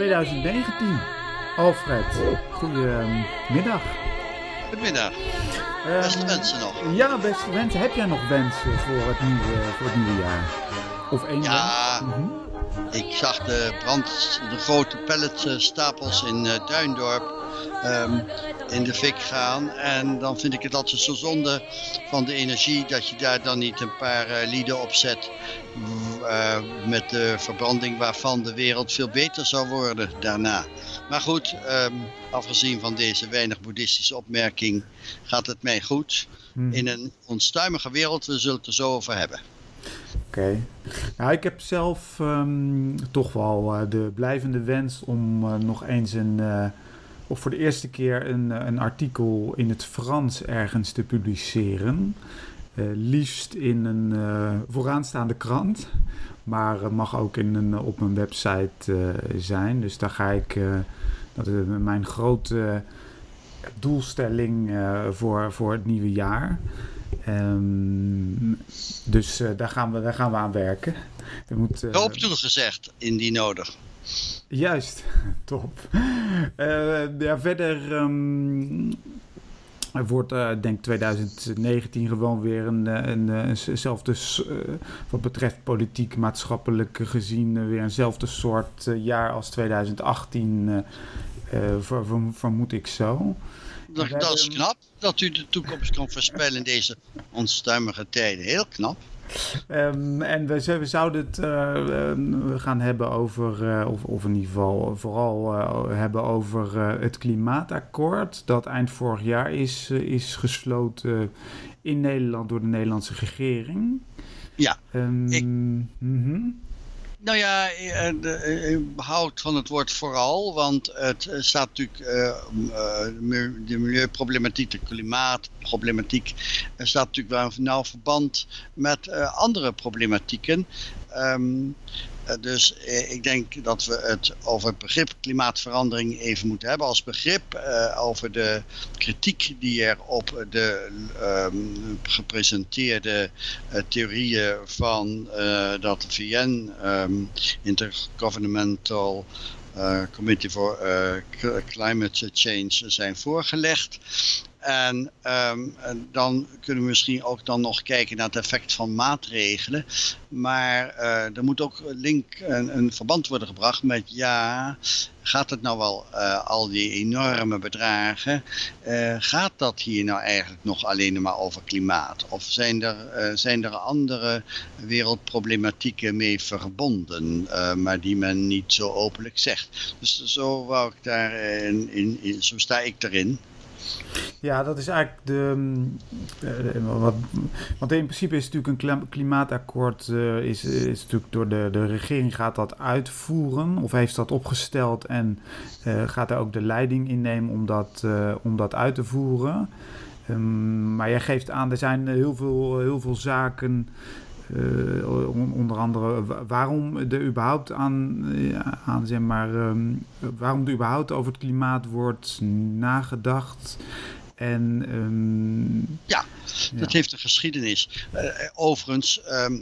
2019. Alfred, goedemiddag. Goedemiddag. Ehm, Beste wensen nog. Ja, beste wensen. Heb jij nog wensen voor het nieuwe, voor het nieuwe jaar? Of één Ja. Mhm. Ik zag de brand, de grote palletstapels in eh, Duindorp ehm, in de fik gaan. En dan vind ik het altijd zo zonde van de energie dat je daar dan niet een paar eh, lieden op zet. Eh, met de verbranding waarvan de wereld veel beter zou worden daarna. Maar goed, ehm, afgezien van deze weinig boeddhistische opmerking gaat het mij goed. Mhm. In een onstuimige wereld, we zullen het er zo over hebben. Oké. Nou, ik heb zelf ehm, toch wel eh, de blijvende wens om eh, nog eens een, of voor de eerste keer een, een artikel in het Frans ergens te publiceren. Eh, liefst in een eh, vooraanstaande krant, maar het mag ook in een, op mijn website eh, zijn. Dus daar ga ik, dat is mijn grote doelstelling voor, voor het nieuwe jaar. Ehm, dus daar, gaan we, daar gaan we aan werken. Er moet, eh, Hoop toegezegd, indien nodig. Juist, top. Ja, verder ehm, er wordt, ik denk 2019 gewoon weer een, eh, een, eh, eenzelfde, s- eh, wat betreft politiek, maatschappelijk gezien, weer eenzelfde soort jaar als 2018, eh, eh, ver- ver- vermoed ik zo. Dat, dat is hebben- knap dat u de toekomst kan voorspellen in deze onstuimige tijden. Heel knap. Ehm, en we, zouden het eh, ehm, we gaan hebben over, eh, of, of in ieder geval vooral eh, hebben over het klimaatakkoord. Dat eind vorig jaar is, is gesloten in Nederland door de Nederlandse regering. Ja, Ehm, ik- mhm. Nou ja, eh, de- eh, behoud van het woord vooral, want het eh, staat natuurlijk, eh, eh, de mi- de milieuproblematiek, de klimaatproblematiek, staat natuurlijk wel een nauw verband met eh, andere problematieken. Ehm, eh, dus eh, ik denk dat we het over het begrip klimaatverandering even moeten hebben als begrip, eh, over de kritiek die er op de ehm, gepresenteerde theorieën van eh, dat VN, ehm, Intergovernmental Committee for Cl- Climate Change, zijn voorgelegd. En, ehm, en dan kunnen we misschien ook dan nog kijken naar het effect van maatregelen. Maar eh, er moet ook link, een, een verband worden gebracht met ja, gaat het nou wel eh, al die enorme bedragen? eh, gaat dat hier nou eigenlijk nog alleen maar over klimaat? Of zijn er, zijn er andere wereldproblematieken mee verbonden, maar die men niet zo openlijk zegt? Dus zo wou ik daar in, in- zo sta ik erin. Ja, dat is eigenlijk de. mm, eh, eh, want in principe is natuurlijk een klim- klimaatakkoord. eh, is, is natuurlijk door de, de regering gaat dat uitvoeren. Of heeft dat opgesteld en gaat daar ook de leiding in nemen om dat, om dat uit te voeren. Ehm, maar jij geeft aan, er zijn heel veel, heel veel zaken. Eh, on- onder andere wa- waarom er überhaupt aan, eh, aan zeg maar, ehm, waarom er überhaupt over het klimaat wordt nagedacht. En ehm, Ja, dat heeft een geschiedenis. Eh, overigens, ehm,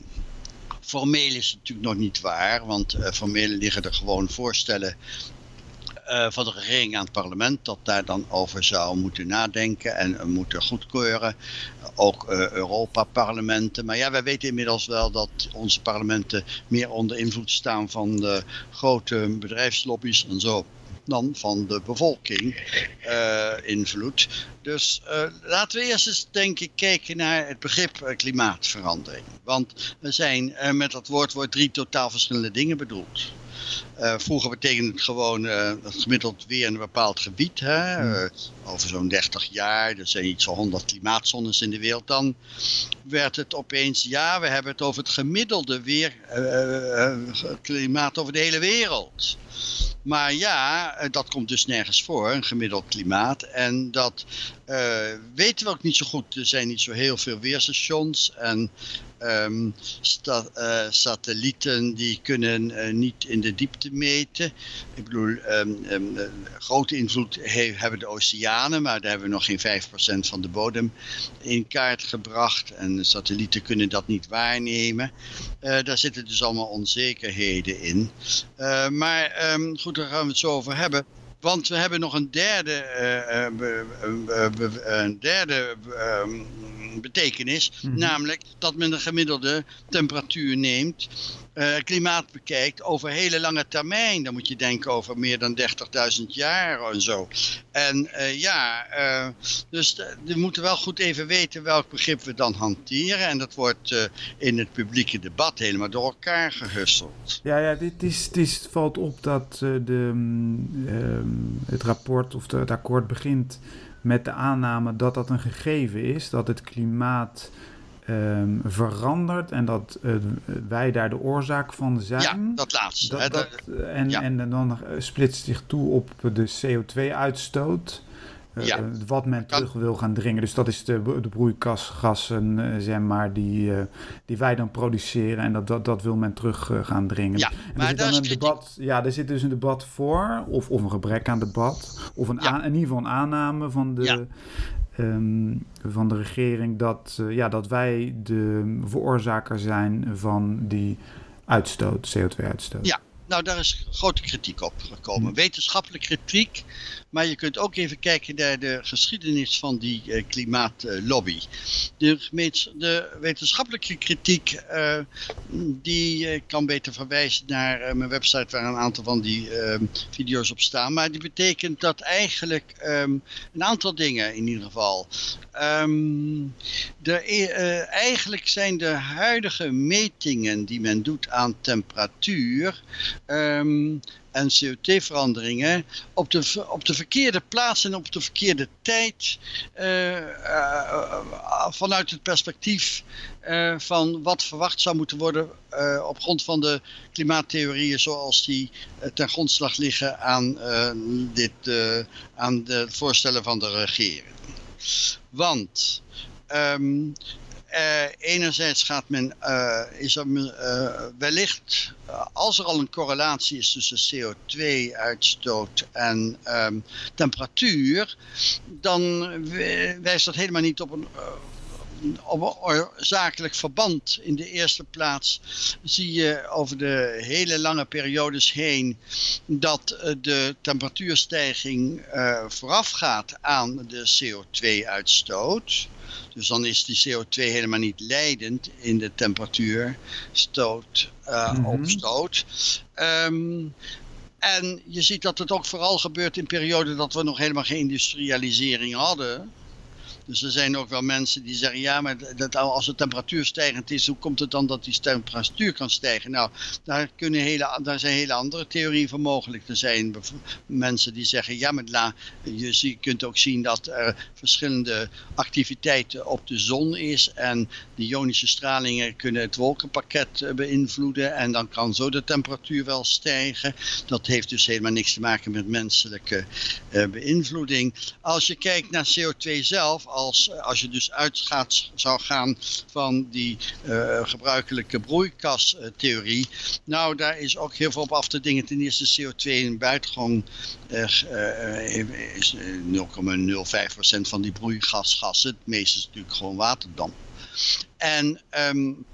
formeel is het natuurlijk nog niet waar, want eh, formeel liggen er gewoon voorstellen eh, van de regering aan het parlement dat daar dan over zou moeten nadenken en moeten goedkeuren. Ook eh, Europa-parlementen. Maar ja, wij weten inmiddels wel dat onze parlementen meer onder invloed staan van de grote bedrijfslobby's en zo dan van de bevolking eh, invloed. Dus laten we eerst eens denk ik kijken naar het begrip klimaatverandering. Want er zijn met dat woord wordt drie totaal verschillende dingen bedoeld. Eh, vroeger betekende het gewoon eh, het gemiddeld weer in een bepaald gebied. Hè? Eh, over zo'n 30 jaar, er zijn iets van 100 klimaatzones in de wereld. Dan werd het opeens, ja, we hebben het over het gemiddelde weer, eh, eh, klimaat over de hele wereld. Maar ja, eh, dat komt dus nergens voor, een gemiddeld klimaat. En dat weten we ook niet zo goed. Er zijn niet zo heel veel weerstations en um, satellieten die kunnen niet in de diepte meten. Ik bedoel, um, grote invloed hebben de oceanen, maar daar hebben we nog geen 5% van de bodem in kaart gebracht. En satellieten kunnen dat niet waarnemen. Daar zitten dus allemaal onzekerheden in. Maar goed, daar gaan we het zo over hebben. Want we hebben nog een derde, een derde ehm, betekenis. Mhm. Namelijk dat men de gemiddelde temperatuur neemt uh, klimaat bekijkt over hele lange termijn. Dan moet je denken over meer dan 30.000 jaar en zo. En uh, ja, uh, dus we moeten wel goed even weten welk begrip we dan hanteren. En dat wordt in het publieke debat helemaal door elkaar gehusteld. Ja, ja dit is, het is, valt op dat de, um, het rapport of de, het akkoord begint met de aanname dat dat een gegeven is. Dat het klimaat um, verandert en dat uh, wij daar de oorzaak van zijn. Ja, dat laatste. Dat, dat, en, ja. en dan splitst zich toe op de CO2-uitstoot. Eh, ja. wat men terug wil gaan dringen. Dus dat is de, de broeikasgassen, uh, zeg maar, die, die wij dan produceren. En dat, dat, dat wil men terug gaan dringen. Ja, en maar er zit dan een debat. Ja, er zit dus een debat voor, of, of een gebrek aan debat. Of een aan, in ieder geval een aanname van de. Um, van de regering dat, uh, ja, dat wij de veroorzaker zijn van die uitstoot, CO2-uitstoot. Ja, nou daar is grote kritiek op gekomen. Hm. Wetenschappelijke kritiek, maar je kunt ook even kijken naar de geschiedenis van die uh, klimaatlobby. De, de, wetenschappelijke kritiek, uh, die uh, kan beter verwijzen naar mijn website waar een aantal van die ehm, video's op staan. Maar die betekent dat eigenlijk um, een aantal dingen in ieder geval. Um, de, eigenlijk zijn de huidige metingen die men doet aan temperatuur en CO2-veranderingen op de, op de verkeerde plaats en op de verkeerde tijd uh, vanuit het perspectief uh, van wat verwacht zou moeten worden op grond van de klimaattheorieën zoals die ten grondslag liggen aan, dit, aan de voorstellen van de regering. Want um, uh, enerzijds gaat men, uh, is er uh, wellicht, als er al een correlatie is tussen CO2-uitstoot en um, temperatuur, dan wijst dat helemaal niet op een op een zakelijk verband. In de eerste plaats zie je over de hele lange periodes heen dat de temperatuurstijging voorafgaat aan de CO2-uitstoot. Dus dan is die CO2 helemaal niet leidend in de temperatuurstoot, uh, mm -hmm. opstoot. Um, en je ziet dat het ook vooral gebeurt in perioden dat we nog helemaal geen industrialisering hadden. Dus er zijn ook wel mensen die zeggen, ja, maar dat, als de temperatuur stijgend is, hoe komt het dan dat die temperatuur kan stijgen? Nou, daar, kunnen hele, daar zijn hele andere theorieën voor mogelijk. Er zijn mensen die zeggen, ja, maar la, je kunt ook zien dat er verschillende activiteiten op de zon is en de ionische stralingen kunnen het wolkenpakket eh, beïnvloeden en dan kan zo de temperatuur wel stijgen. Dat heeft dus helemaal niks te maken met menselijke uh, beïnvloeding. Als je kijkt naar CO2 zelf, als, eh, als je dus uitgaat zou gaan van die uh, gebruikelijke broeikastheorie. Nou, daar is ook heel veel op af te dingen. Ten eerste CO2 in buitengewoon uh, is 0,05% van die broeikasgassen. Het meeste is natuurlijk gewoon waterdamp. En um,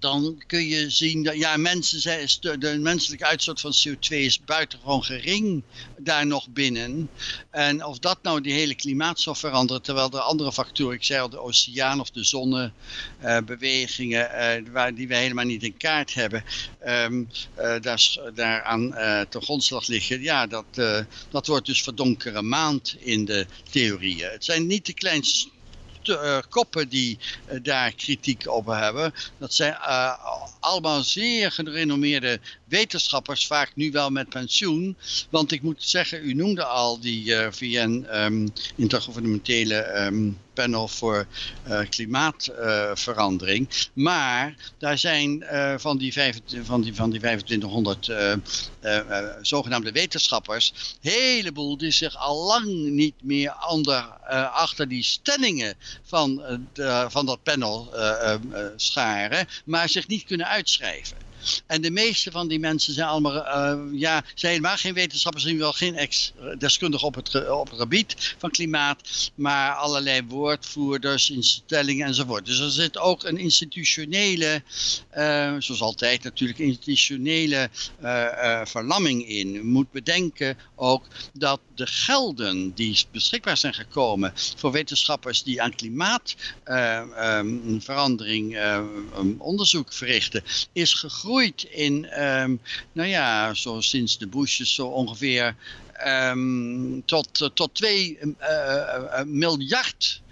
dan kun je zien dat ja, mensen zijn, de menselijke uitstoot van CO2 is buitengewoon gering daar nog binnen. En of dat nou die hele klimaat zal veranderen, terwijl er andere factoren, ik zei al, de oceaan of de zonnebewegingen, uh, waar, die we helemaal niet in kaart hebben, um, uh, daar, daaraan ten grondslag liggen. Ja, dat, dat wordt dus verdonkere maand in de theorieën. Het zijn niet de kleinste koppen die uh, daar kritiek op hebben. Dat zijn uh, allemaal zeer gerenommeerde wetenschappers vaak nu wel met pensioen. Want ik moet zeggen, u noemde al die uh, VN um, intergouvernementele um, panel voor uh, klimaatverandering. Maar daar zijn uh, van, die van, die, van die 2500 zogenaamde wetenschappers, heleboel die zich al lang niet meer onder, achter die stellingen van, de, van dat panel scharen, maar zich niet kunnen uitschrijven. En de meeste van die mensen zijn allemaal, uh, ja, zijn helemaal geen wetenschappers, zijn wel geen ex deskundigen op het, op het gebied van klimaat, maar allerlei woordvoerders, instellingen enzovoort. Dus er zit ook een institutionele, uh, zoals altijd natuurlijk, institutionele uh, verlamming in. Je moet bedenken ook dat de gelden die beschikbaar zijn gekomen voor wetenschappers die aan klimaatverandering um, onderzoek verrichten, is gegroeid gegroeid in, um, nou ja, zo sinds de Bushes zo ongeveer um, tot, tot 2 uh, uh, miljard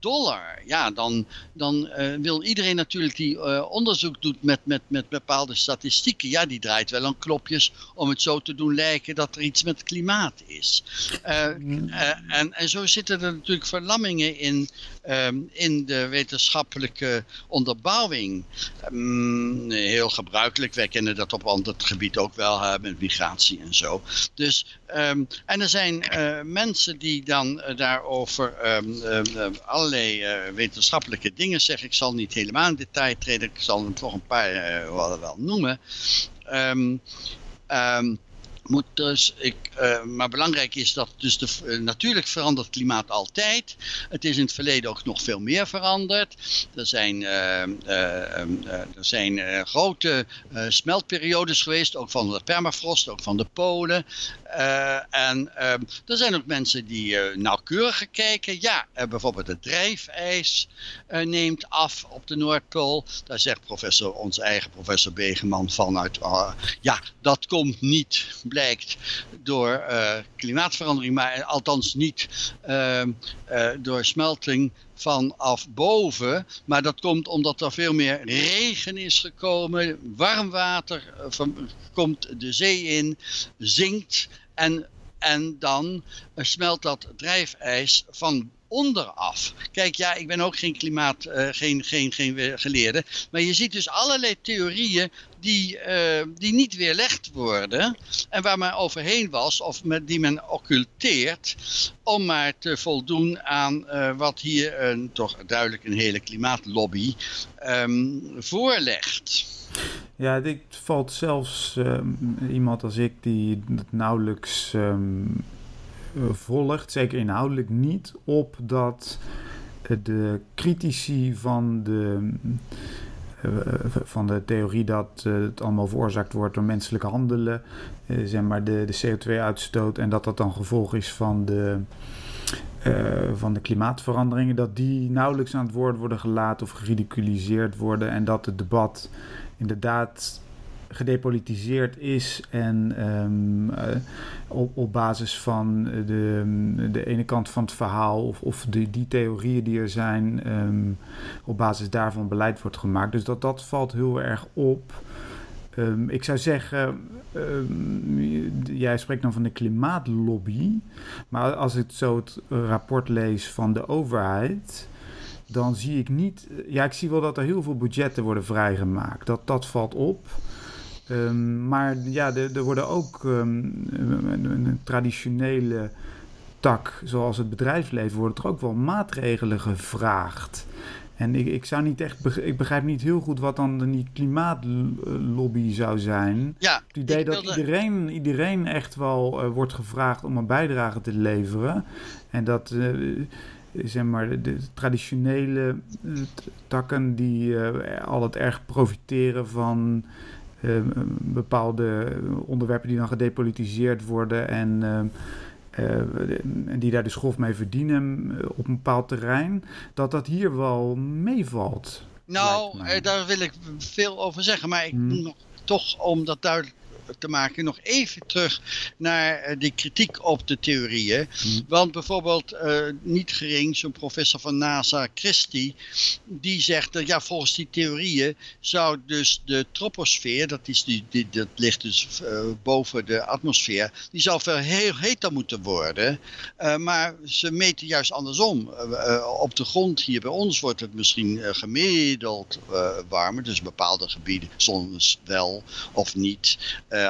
dollar. Ja, dan, dan uh, wil iedereen natuurlijk die uh, onderzoek doet met, met, met bepaalde statistieken. Ja, die draait wel aan knopjes om het zo te doen lijken dat er iets met klimaat is. Uh, en, en zo zitten er natuurlijk verlammingen in, um, in de wetenschappelijke onderbouwing. Um, heel gebruikelijk, wij kennen dat op ander gebied ook wel, met migratie en zo. Dus, um, en er zijn mensen die dan daarover allerlei uh, wetenschappelijke dingen zeggen. Ik zal niet helemaal in detail treden, ik zal er toch een paar wel, wel, noemen. Dus, ik, uh, maar belangrijk is dat dus de, uh, natuurlijk verandert het klimaat altijd. Het is in het verleden ook nog veel meer veranderd. Er zijn, uh, er zijn grote smeltperiodes geweest, ook van de permafrost, ook van de polen. en er zijn ook mensen die nauwkeurig kijken. Ja, bijvoorbeeld het drijfijs neemt af op de Noordpool. Daar zegt professor, onze eigen professor Begeman vanuit, ja, dat komt niet door uh, klimaatverandering, maar althans niet uh, uh, door smelting vanaf boven. Maar dat komt omdat er veel meer regen is gekomen, warm water van, komt de zee in, zinkt en, en dan smelt dat drijfijs van onderaf. Kijk, ja, ik ben ook geen klimaat, uh, geen, geen, geen geleerde. Maar je ziet dus allerlei theorieën die, uh, die niet weerlegd worden. En waar men overheen was, of met, die men occulteert. Om maar te voldoen aan uh, wat hier een, toch duidelijk een hele klimaatlobby um, voorlegt. Ja, dit valt zelfs um, iemand als ik die nauwelijks um, volgt, zeker inhoudelijk niet, op dat de critici van de, van de theorie dat het allemaal veroorzaakt wordt door menselijk handelen, zeg maar de, de CO2-uitstoot en dat dat dan gevolg is van de, van de klimaatveranderingen, dat die nauwelijks aan het woord worden gelaten of geridiculiseerd worden en dat het debat inderdaad gedepolitiseerd is en um, uh, op, op basis van de, de ene kant van het verhaal of, of de, die theorieën die er zijn, um, op basis daarvan beleid wordt gemaakt. Dus dat, dat valt heel erg op. Um, ik zou zeggen, jij spreekt dan van de klimaatlobby, maar als ik zo het rapport lees van de overheid, dan zie ik niet. Ja, ik zie wel dat er heel veel budgetten worden vrijgemaakt. Dat, dat valt op. Um, maar ja, er, worden ook um, een, traditionele tak, zoals het bedrijfsleven, worden er ook wel maatregelen gevraagd. En ik, ik zou niet echt, ik begrijp niet heel goed wat dan die klimaatlobby zou zijn. Ja, het idee dat wilde... iedereen, iedereen echt wel uh, wordt gevraagd om een bijdrage te leveren. En dat, uh, zeg maar, de, traditionele uh, takken die uh, al het erg profiteren van bepaalde onderwerpen die dan gedepolitiseerd worden en, en die daar de schof mee verdienen op een bepaald terrein, dat dat hier wel meevalt. Nou, daar wil ik veel over zeggen, maar ik hmm. nog toch om dat duidelijk te maken. Nog even terug naar eh, die kritiek op de theorieën. Hmm. Want bijvoorbeeld, uh, niet gering, zo'n professor van NASA, Christie, die zegt dat ja, volgens die theorieën zou dus de troposfeer, dat, is die, die dat ligt dus uh, boven de atmosfeer, die zou veel heel heter moeten worden. Maar ze meten juist andersom. op de grond hier bij ons wordt het misschien gemiddeld warmer, dus bepaalde gebieden, soms wel of niet.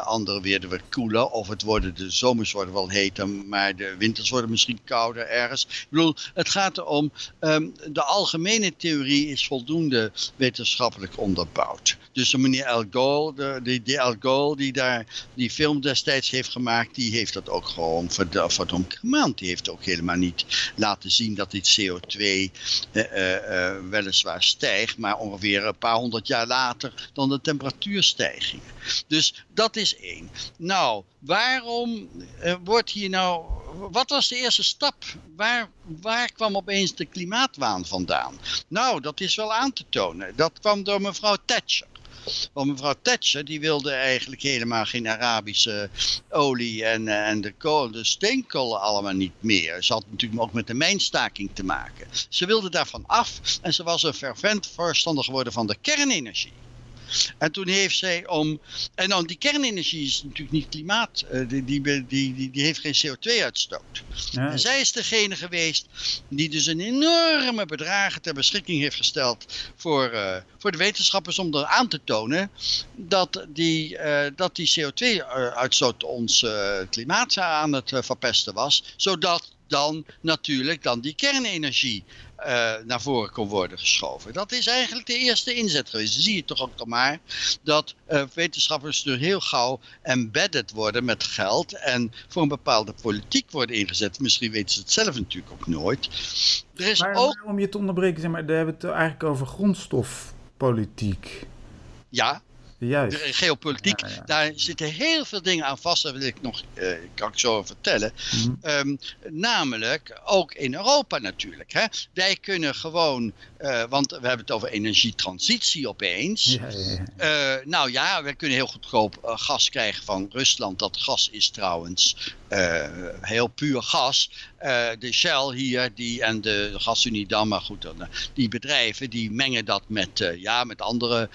Andere weer weer koeler, of het worden de zomers worden wel heter, maar de winters worden misschien kouder ergens. Ik bedoel, het gaat erom, um, de algemene theorie is voldoende wetenschappelijk onderbouwd. Dus de meneer Al Gore, de, die, die die daar die film destijds heeft gemaakt, die heeft dat ook gewoon verdomd gemaakt. Die heeft ook helemaal niet laten zien dat dit CO2 uh, uh, weliswaar stijgt, maar ongeveer een paar honderd jaar later dan de temperatuurstijging. Dus dat is één. Nou, waarom uh, wordt hier nou... Wat was de eerste stap? Waar, waar kwam opeens de klimaatwaan vandaan? Nou, dat is wel aan te tonen. Dat kwam door mevrouw Thatcher. Want mevrouw Thatcher die wilde eigenlijk helemaal geen Arabische olie en, en de, kool, de steenkolen allemaal niet meer. Ze had natuurlijk ook met de mijnstaking te maken. Ze wilde daarvan af en ze was een fervent voorstander geworden van de kernenergie. En toen heeft zij om. En dan die kernenergie is natuurlijk niet klimaat. Uh, die, die, die, die, heeft geen CO2-uitstoot. Ja. En zij is degene geweest die dus een enorme bedragen ter beschikking heeft gesteld voor, uh, voor de wetenschappers om er aan te tonen dat die, uh, dat die CO2-uitstoot ons klimaat aan het verpesten was. Zodat dan natuurlijk dan die kernenergie uh, naar voren kon worden geschoven. Dat is eigenlijk de eerste inzet geweest. Dan zie je toch ook al maar dat uh, wetenschappers er heel gauw embedded worden met geld en voor een bepaalde politiek worden ingezet. Misschien weten ze het zelf natuurlijk ook nooit. Er is maar, ook... om je te onderbreken, zeg maar, daar hebben we het eigenlijk over grondstofpolitiek. Ja, Juist. De geopolitiek, ja, ja. daar zitten heel veel dingen aan vast. Dat wil ik nog, uh, kan ik zo vertellen. Mm. Um, namelijk, ook in Europa natuurlijk. Hè? Wij kunnen gewoon, uh, want we hebben het over energietransitie opeens. Ja, uh, nou ja, we kunnen heel goedkoop gas krijgen van Rusland. Dat gas is trouwens heel puur gas. De Shell hier die, en de, GasUniedam, maar goed, die bedrijven die mengen dat met, ja, met andere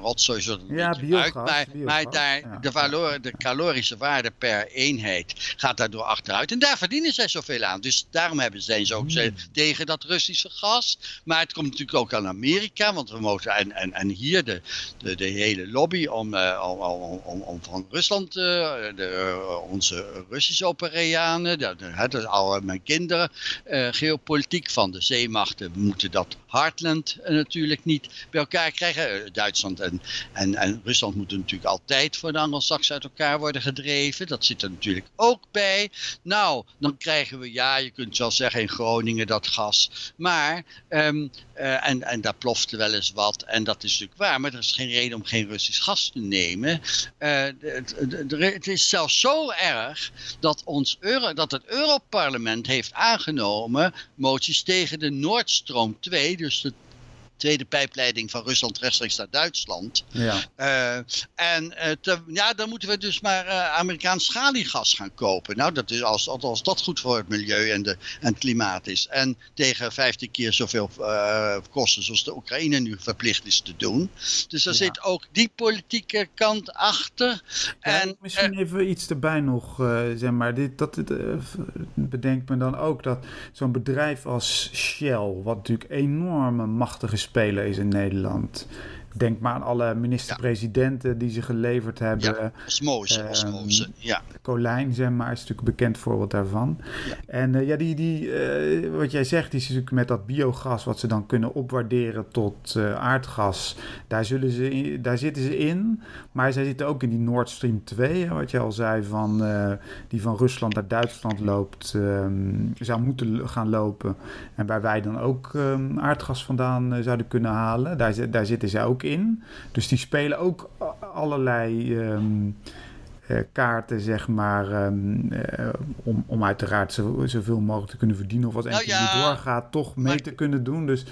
rotzooi ja, biogas, uit, maar, biogas, maar daar, ja. de, valor, de calorische waarde per eenheid gaat daardoor achteruit. En daar verdienen zij zoveel aan. Dus daarom hebben zijn ze ook Hmm. tegen dat Russische gas. Maar het komt natuurlijk ook aan Amerika, want we mogen en, en, en hier de, de, de hele lobby om, om, om, om, van Rusland, de, onze Russische Operianen, de, de, de, mijn kinderen, uh, geopolitiek van de zeemachten, moeten dat Heartland natuurlijk niet bij elkaar krijgen. Duitsland en, en, en Rusland moeten natuurlijk altijd voor de Anglo-Saxen uit elkaar worden gedreven. Dat zit er natuurlijk ook bij. Nou, dan krijgen we, ja, je kunt wel zeggen in Groningen dat gas. Maar, um, uh, en, en daar plofte wel eens wat. En dat is natuurlijk waar. Maar er is geen reden om geen Russisch gas te nemen. Het, is zelfs zo erg dat, ons Euro, dat het Europarlement heeft aangenomen moties tegen de Noordstroom 2. Dus de tweede pijpleiding van Rusland rechtstreeks naar Duitsland. Ja. Uh, en uh, te, ja, dan moeten we dus maar uh, Amerikaans schaliegas gaan kopen. Nou, dat is als, als dat goed voor het milieu en, de, en het klimaat is. En tegen 15 keer zoveel kosten zoals de Oekraïne nu verplicht is te doen. Dus daar ja. zit ook die politieke kant achter. Ja, en, misschien even iets erbij nog, zeg maar. Dit, dat, dit, bedenkt me dan ook dat zo'n bedrijf als Shell, wat natuurlijk enorme machtige speler is in Nederland. Denk maar aan alle minister-presidenten ja. die ze geleverd hebben. Ja, osmose, osmose, um, ja. Colijn, zeg maar, is natuurlijk een bekend voorbeeld daarvan. Ja. En uh, ja, die, die, uh, wat jij zegt, die is natuurlijk met dat biogas... wat ze dan kunnen opwaarderen tot uh, aardgas... Daar, zullen ze in, daar zitten ze in. Maar zij zitten ook in die Nord Stream 2, wat je al zei... Van, die van Rusland naar Duitsland loopt, um, zou moeten gaan lopen. En waar wij dan ook um, aardgas vandaan zouden kunnen halen. Daar, daar zitten zij ook in. Dus die spelen ook allerlei um, kaarten, zeg maar, ehm, om, om uiteraard zo, zoveel mogelijk te kunnen verdienen of wat nou, ja, niet doorgaat, toch mee te kunnen doen. Dus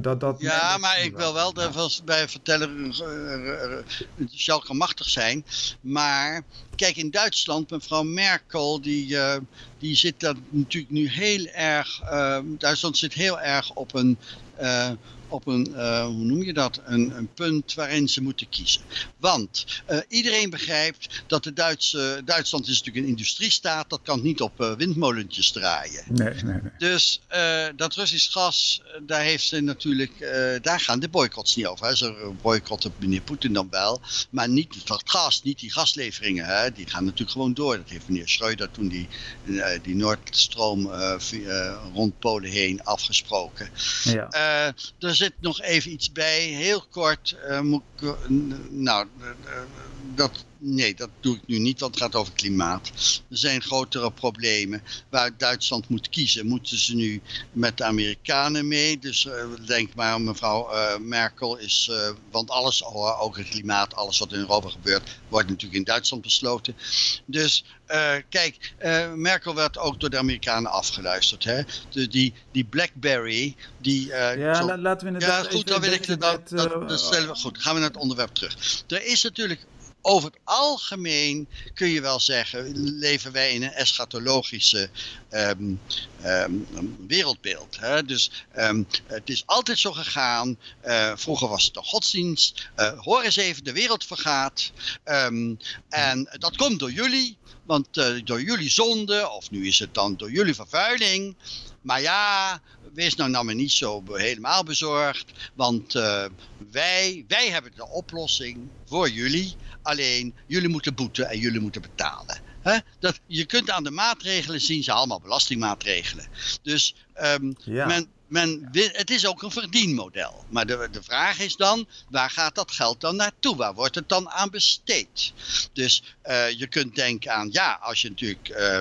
dat, dat, ja, maar ik wil wel de, bij vertellen, zal machtig zijn, maar kijk in Duitsland, mevrouw Merkel, die, die zit daar natuurlijk nu heel erg, Duitsland zit heel erg op een uh, op een, uh, hoe noem je dat, een, een, punt waarin ze moeten kiezen. Want uh, iedereen begrijpt dat de Duitse, Duitsland is natuurlijk een industriestaat, dat kan niet op uh, windmolentjes draaien. Nee, nee, nee. Dus dat Russisch gas, daar heeft ze natuurlijk, daar gaan de boycotts niet over. Hè. Ze boycotten meneer Poetin dan wel, maar niet dat gas, niet die gasleveringen, hè. die gaan natuurlijk gewoon door. Dat heeft meneer Schreuder toen die, die Noordstroom rond Polen heen afgesproken. Ja. dus zit nog even iets bij. Heel kort. Uh, moet ik, nou, uh, dat nee, dat doe ik nu niet, want het gaat over klimaat. Er zijn grotere problemen waar Duitsland moet kiezen. Moeten ze nu met de Amerikanen mee? Dus uh, denk maar, mevrouw uh, Merkel is, uh, want alles, ook het klimaat, alles wat in Europa gebeurt, wordt natuurlijk in Duitsland besloten. Dus kijk, Merkel werd ook door de Amerikanen afgeluisterd. Hè? De, die, die Blackberry, die... ja, zo, laten we inderdaad... Ja, goed, dan wil ik dat, dat, dat, dat, goed, gaan we naar het onderwerp terug. Er is natuurlijk over het algemeen kun je wel zeggen, leven wij in een eschatologische um, um, wereldbeeld. Hè? Dus um, het is altijd zo gegaan. Uh, vroeger was het een godsdienst. Uh, hoor eens even, de wereld vergaat. en dat komt door jullie. Want uh, door jullie zonde, of nu is het dan door jullie vervuiling. Maar ja, wees nou nou maar niet zo helemaal bezorgd. Want wij, wij hebben de oplossing voor jullie. Alleen jullie moeten boeten en jullie moeten betalen. He? Dat, je kunt aan de maatregelen zien, ze allemaal belastingmaatregelen. Dus um, ja. men, men, het is ook een verdienmodel. Maar de, de vraag is dan, waar gaat dat geld dan naartoe? Waar wordt het dan aan besteed? Dus uh, je kunt denken aan, ja, als je natuurlijk uh,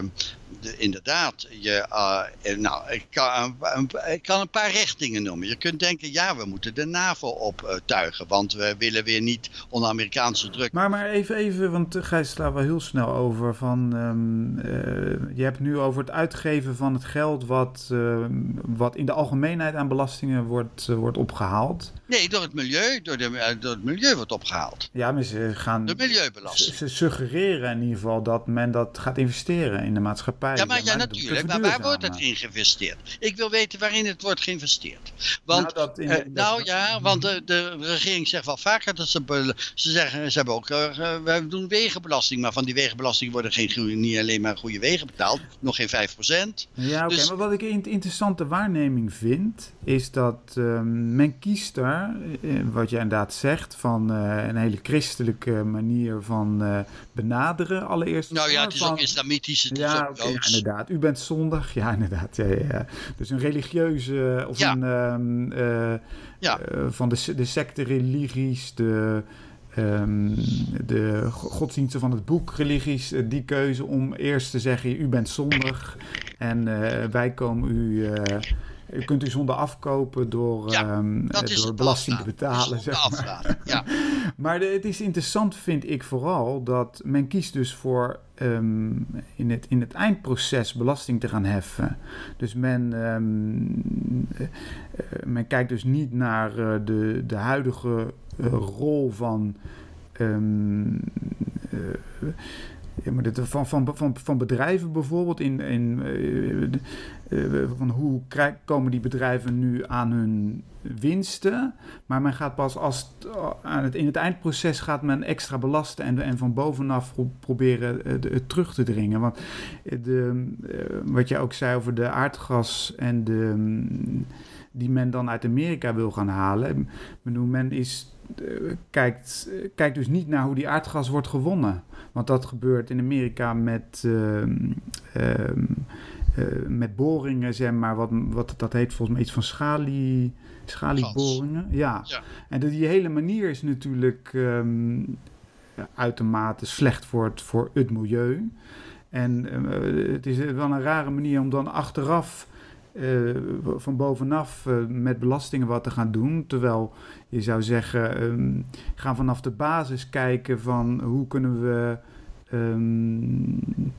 de, inderdaad, je, uh, nou, ik kan, een, ik kan een paar richtingen noemen. Je kunt denken, ja, we moeten de NAVO optuigen, want we willen weer niet onder Amerikaanse druk. Maar, maar even, even, want Gijs slaat wel heel snel over van, um, uh, je hebt nu over het uitgeven van het geld wat, uh, wat in de algemeenheid aan belastingen wordt, wordt opgehaald. Nee, door het milieu, door, de, door het milieu wordt opgehaald. Ja, maar ze gaan... De milieubelasting. Ze, ze suggereren in ieder geval dat men dat gaat investeren in de maatschappij. Ja, maar, ja, natuurlijk. Maar waar wordt het in geïnvesteerd? Ik wil weten waarin het wordt geïnvesteerd. Want, nou, in, uh, nou ja, want de, de, regering zegt wel vaker dat ze, ze zeggen, ze hebben ook, uh, we doen wegenbelasting, maar van die wegenbelasting worden geen, niet alleen maar goede wegen betaald, nog geen 5%. Ja, oké, dus, maar wat ik een interessante waarneming vind, is dat uh, men kiest daar, wat jij inderdaad zegt, van een hele christelijke manier van benaderen allereerst. Nou ja, het is van, ook islamitisch, het ja, is ook inderdaad. U bent zondag. Ja, inderdaad. Ja, ja, Dus een religieuze of een um, uh, ja. Uh, van de, de secte religies, de, um, de godsdiensten van het boek religies, uh, die keuze om eerst te zeggen: U bent zondig en wij komen u. U kunt uw zonde afkopen door, ja, um, door belasting te betalen. Zeg maar. Ja. maar het is interessant, vind ik vooral, dat men kiest dus voor um, in, het, in het eindproces belasting te gaan heffen. Dus men, um, uh, men kijkt dus niet naar uh, de, de huidige uh, rol van. Um, ja, maar dit, van, van, van, van bedrijven bijvoorbeeld, in, in, uh, van hoe komen die bedrijven nu aan hun winsten. Maar men gaat pas als aan het, in het eindproces gaat men extra belasten en, en van bovenaf proberen het terug te dringen. Want de, wat jij ook zei over de aardgas en de, die men dan uit Amerika wil gaan halen. Men is kijkt, kijkt dus niet naar hoe die aardgas wordt gewonnen. Want dat gebeurt in Amerika met, uh, uh, met boringen, zeg maar, wat, wat dat heet volgens mij iets van schalie, schalieboringen. Ja. ja. En die hele manier is natuurlijk um, uitermate slecht voor het, voor het milieu. En uh, het is wel een rare manier om dan achteraf uh, van bovenaf uh, met belastingen wat te gaan doen. Terwijl je zou zeggen, um, gaan vanaf de basis kijken van hoe kunnen we ehm,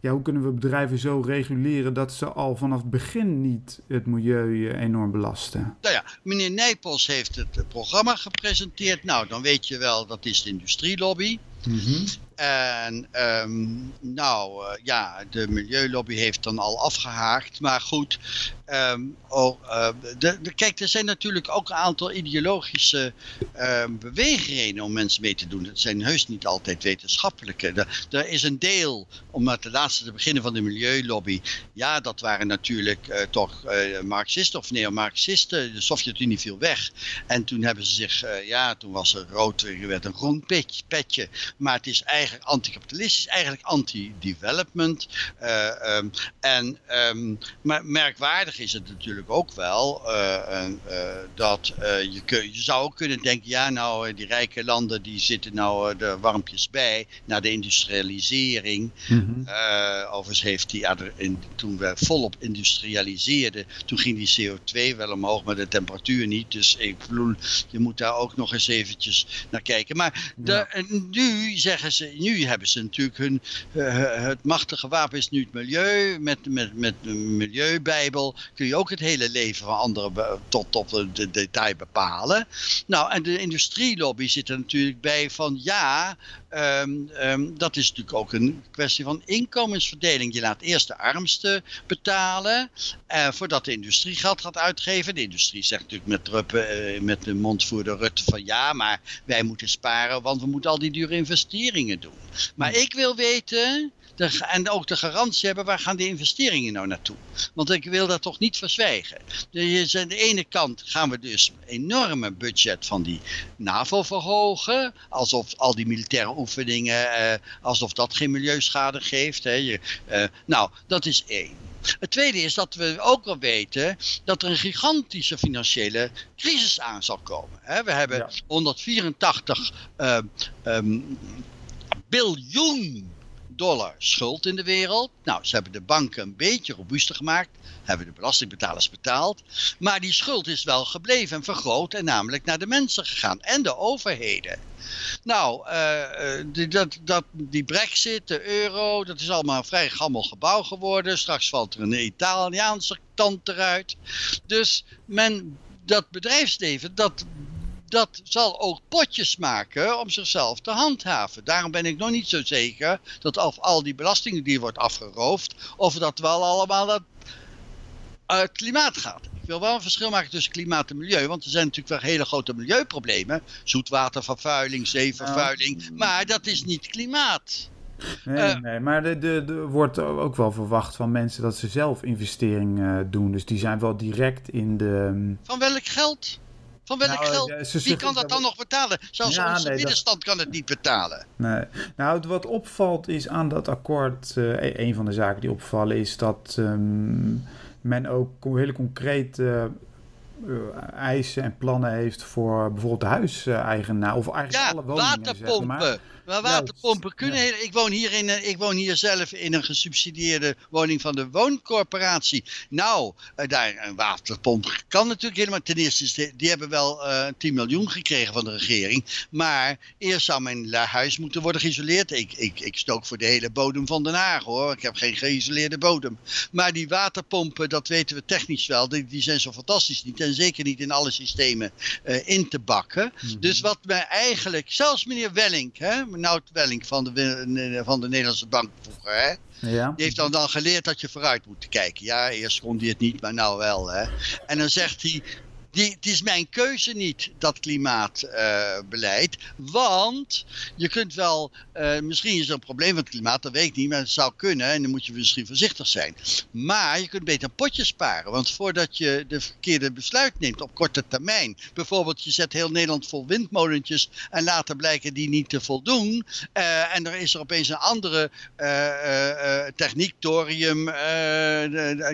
ja, hoe kunnen we bedrijven zo reguleren dat ze al vanaf het begin niet het milieu eh, enorm belasten? Nou ja, meneer Nijpels heeft het programma gepresenteerd. Nou, dan weet je wel, dat is de industrielobby. Mm en ehm, nou uh, ja, de milieulobby heeft dan al afgehaakt. Maar goed, um, oh, uh, de, de, kijk, er zijn natuurlijk ook een aantal ideologische uh, beweegredenen om mensen mee te doen. Het zijn heus niet altijd wetenschappelijke. Er, is een deel, om met de laatste te beginnen van de milieulobby. Ja, dat waren natuurlijk uh, toch Marxisten of neo-Marxisten. De Sovjet-Unie viel weg. En toen hebben ze zich, ja, toen was er rood, er werd een groen petje. Maar het is eigenlijk eigenlijk anticapitalistisch, eigenlijk anti-development. Uh, um, en, um, maar merkwaardig is het natuurlijk ook wel uh, uh, dat je, kun, je zou ook kunnen denken, ja nou die rijke landen die zitten nou de warmpjes bij naar de industrialisering. Mm -hmm. overigens heeft die, in, toen we volop industrialiseerden, toen ging die CO2 wel omhoog, maar de temperatuur niet. Dus ik bedoel, je moet daar ook nog eens eventjes naar kijken. Maar de, ja. nu zeggen ze, nu hebben ze natuurlijk hun, uh, het machtige wapen is nu het milieu. Met, met, met de milieubijbel kun je ook het hele leven van anderen tot op de, de detail bepalen. Nou, en de industrielobby zit er natuurlijk bij van ja, Um, um, dat is natuurlijk ook een kwestie van inkomensverdeling. Je laat eerst de armsten betalen uh, voordat de industrie geld gaat uitgeven. De industrie zegt natuurlijk met, Ruppe, uh, de mondvoerder Rutte van ja, maar wij moeten sparen, want we moeten al die dure investeringen doen. Maar ik wil weten de, en ook de garantie hebben waar gaan de investeringen nou naartoe. Want ik wil dat toch niet verzwijgen. Dus aan de ene kant gaan we dus een enorme budget van die NAVO verhogen. Alsof al die militaire oefeningen, eh, alsof dat geen milieuschade geeft. Hè. Je, eh, nou, dat is één. Het tweede is dat we ook wel weten dat er een gigantische financiële crisis aan zal komen. We hebben ja. 184 uh, um, biljoen dollar schuld in de wereld. Nou, ze hebben de banken een beetje robuuster gemaakt. Hebben de belastingbetalers betaald. Maar die schuld is wel gebleven en vergroot. En namelijk naar de mensen gegaan. En de overheden. Nou, uh, die, dat, dat, die brexit, de euro, dat is allemaal een vrij gammel gebouw geworden. Straks valt er een Italiaanse tand eruit. Dus men, dat bedrijfsleven, dat dat zal ook potjes maken om zichzelf te handhaven. Daarom ben ik nog niet zo zeker dat of al die belastingen die wordt afgeroofd, of dat wel allemaal uit het klimaat gaat. Ik wil wel een verschil maken tussen klimaat en milieu, want er zijn natuurlijk wel hele grote milieuproblemen. Zoetwatervervuiling, zeevervuiling, maar dat is niet klimaat. Nee, uh, nee, maar er de, de, wordt ook wel verwacht van mensen dat ze zelf investeringen uh, doen. Dus die zijn wel direct in de... Van welk geld? Van welk nou, geld? Ze, Wie kan dat dan nog betalen? Zelfs ja, onze nee, middenstand dat... kan het niet betalen. Nee. Nou, wat opvalt is aan dat akkoord... Uh, een van de zaken die opvallen is dat um, men ook hele concrete uh, eisen en plannen heeft voor bijvoorbeeld de huiseigenaar. Of eigenlijk ja, alle woningen. waterpompen. Zeg maar. Maar waterpompen kunnen... Ja. Ik, woon hier in een, ik woon hier zelf in een gesubsidieerde woning van de wooncorporatie. Nou, daar, een waterpomp kan natuurlijk helemaal... Ten eerste, die hebben wel uh, 10 miljoen gekregen van de regering. Maar eerst zou mijn huis moeten worden geïsoleerd. Ik, ik, ik stook voor de hele bodem van Den Haag hoor. Ik heb geen geïsoleerde bodem. Maar die waterpompen, dat weten we technisch wel. Die, die zijn zo fantastisch niet. En zeker niet in alle systemen uh, in te bakken. Mm -hmm. Dus wat mij eigenlijk... Zelfs meneer Welling... Hè, Nout Welling van de, van de Nederlandse Bank vroeger. Hè? Ja. Die heeft dan, dan geleerd dat je vooruit moet kijken. Ja, eerst kon hij het niet, maar nou wel. Hè? En dan zegt hij, die, het is mijn keuze niet, dat klimaatbeleid. Want je kunt wel, uh, misschien is er een probleem met het klimaat, dat weet ik niet, maar het zou kunnen en dan moet je misschien voorzichtig zijn. Maar je kunt beter potjes sparen, want voordat je de verkeerde besluit neemt op korte termijn, bijvoorbeeld je zet heel Nederland vol windmolentjes en later blijken die niet te voldoen uh, en er is er opeens een andere techniek, thorium,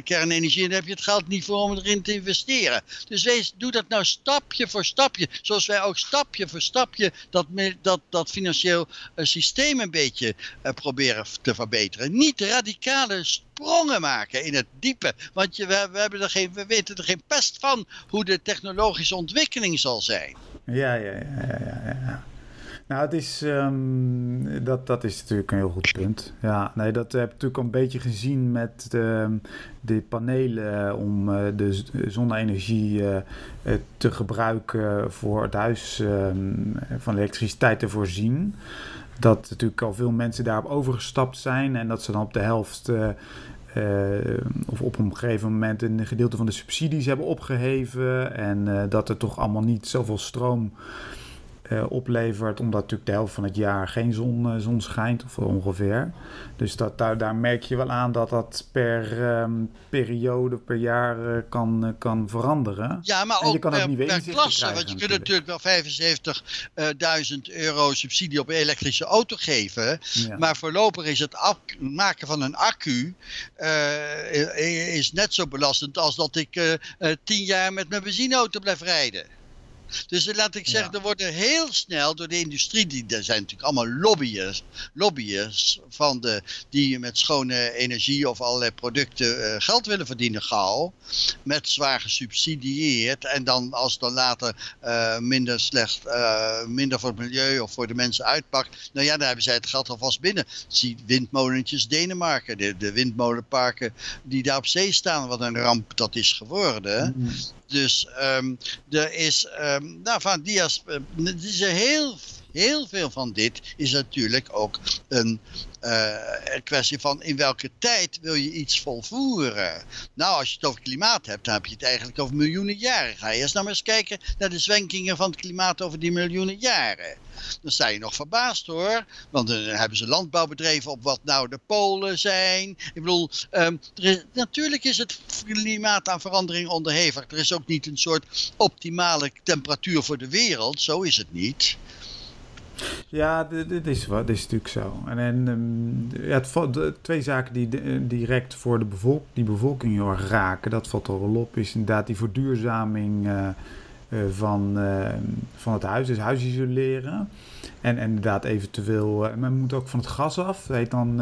kernenergie, en dan heb je het geld niet voor om erin te investeren. Dus wees doe dat nou stapje voor stapje. Zoals wij ook stapje voor stapje dat, dat, dat financieel uh, systeem een beetje uh, proberen te verbeteren. Niet radicale sprongen maken in het diepe. Want je, we, we, hebben er geen, we weten er geen pest van hoe de technologische ontwikkeling zal zijn. Ja, ja, ja, ja, ja. Nou, het is, ehm, dat, dat is natuurlijk een heel goed punt. Ja, nee, dat heb ik natuurlijk al een beetje gezien met de, de panelen om uh, de zonne-energie uh, te gebruiken voor het huis um, van elektriciteit te voorzien. Dat natuurlijk al veel mensen daarop overgestapt zijn en dat ze dan op de helft. Of op een gegeven moment een gedeelte van de subsidies hebben opgeheven. En dat er toch allemaal niet zoveel stroom uh, oplevert, omdat natuurlijk de helft van het jaar geen zon, uh, zon schijnt, of ongeveer. Dus dat, daar, daar merk je wel aan dat dat per um, periode, per jaar uh, kan, kan veranderen. Ja, maar ook je kan per, niet per klasse, want je kunt natuurlijk wel 75.000 euro subsidie op een elektrische auto geven, ja. maar voorlopig is het maken van een accu is net zo belastend als dat ik tien jaar met mijn benzineauto blijf rijden. Dus laat ik zeggen, ja. er worden heel snel door de industrie, die, er zijn natuurlijk allemaal lobbyers, lobbyers van de, die met schone energie of allerlei producten uh, geld willen verdienen gauw, met zwaar gesubsidieerd en dan als dan later uh, minder slecht, uh, minder voor het milieu of voor de mensen uitpakt, nou ja, dan hebben zij het geld alvast binnen. Zie windmolentjes Denemarken, de, de windmolenparken die daar op zee staan, wat een ramp dat is geworden. Mm. Dus um, er is, um, nou van die aspect, is heel, heel veel van dit is natuurlijk ook een, uh, een kwestie van in welke tijd wil je iets volvoeren. Nou, als je het over klimaat hebt, dan heb je het eigenlijk over miljoenen jaren. Ga je eerst nou maar eens kijken naar de zwenkingen van het klimaat over die miljoenen jaren. Dan sta je nog verbaasd hoor. Want dan hebben ze landbouwbedrijven op wat nou de polen zijn. Ik bedoel, is, natuurlijk is het klimaat aan verandering onderhevig. Er is ook niet een soort optimale temperatuur voor de wereld. Zo is het niet. Ja, dit is, dit is natuurlijk zo. En, en um, ja, twee zaken die direct voor de bevolk, die bevolking heel erg raken, dat valt er wel op, is inderdaad die verduurzaming uh, uh, van, uh, van het huis, dus huis isoleren. En, en inderdaad eventueel, men moet ook van het gas af, dat dan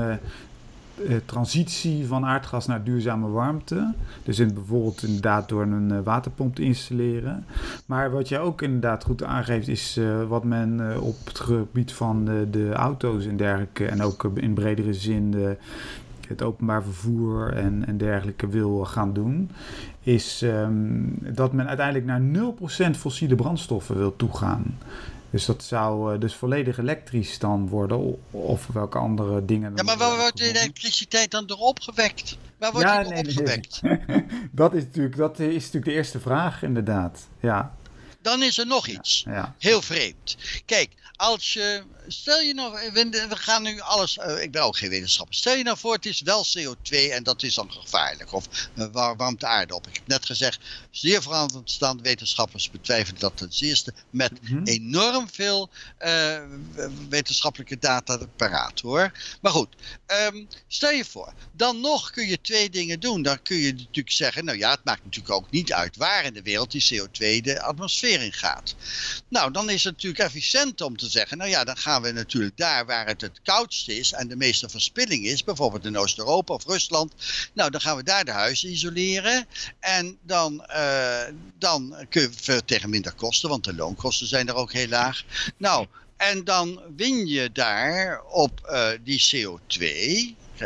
uh, transitie van aardgas naar duurzame warmte. Dus in, bijvoorbeeld inderdaad door een uh, waterpomp te installeren. Maar wat je ook inderdaad goed aangeeft is uh, wat men op het gebied van de auto's en dergelijke en ook in bredere zin de, het openbaar vervoer en, en dergelijke wil gaan doen. Is um, dat men uiteindelijk naar 0% fossiele brandstoffen wil toegaan. Dus dat zou uh, dus volledig elektrisch dan worden, of welke andere dingen. Ja, maar waar wordt de elektriciteit dan door opgewekt? Waar wordt ja, die nee, opgewekt? Dat, is natuurlijk, dat is natuurlijk de eerste vraag, inderdaad. Ja. Dan is er nog iets. Ja, ja. Heel vreemd. Kijk, als je, stel je nou, we, gaan nu alles, uh, ik ben ook geen wetenschapper. Stel je nou voor, het is wel CO2 en dat is dan gevaarlijk. Of uh, waar, warmt de aarde op. Ik heb net gezegd, zeer verantwoordstaande wetenschappers betwijfelen dat ten eerste met mm -hmm. enorm veel uh, wetenschappelijke data paraat hoor. Maar goed, um, stel je voor, dan nog kun je twee dingen doen. Dan kun je natuurlijk zeggen, nou ja, het maakt natuurlijk ook niet uit waar in de wereld die CO2 de atmosfeer in gaat. Nou, dan is het natuurlijk efficiënt om te zeggen, nou ja, dan gaan we natuurlijk daar waar het het koudst is en de meeste verspilling is, bijvoorbeeld in Oost-Europa of Rusland, nou dan gaan we daar de huizen isoleren en dan, uh, dan kun je tegen minder kosten, want de loonkosten zijn er ook heel laag. Nou, en dan win je daar op uh, die CO2.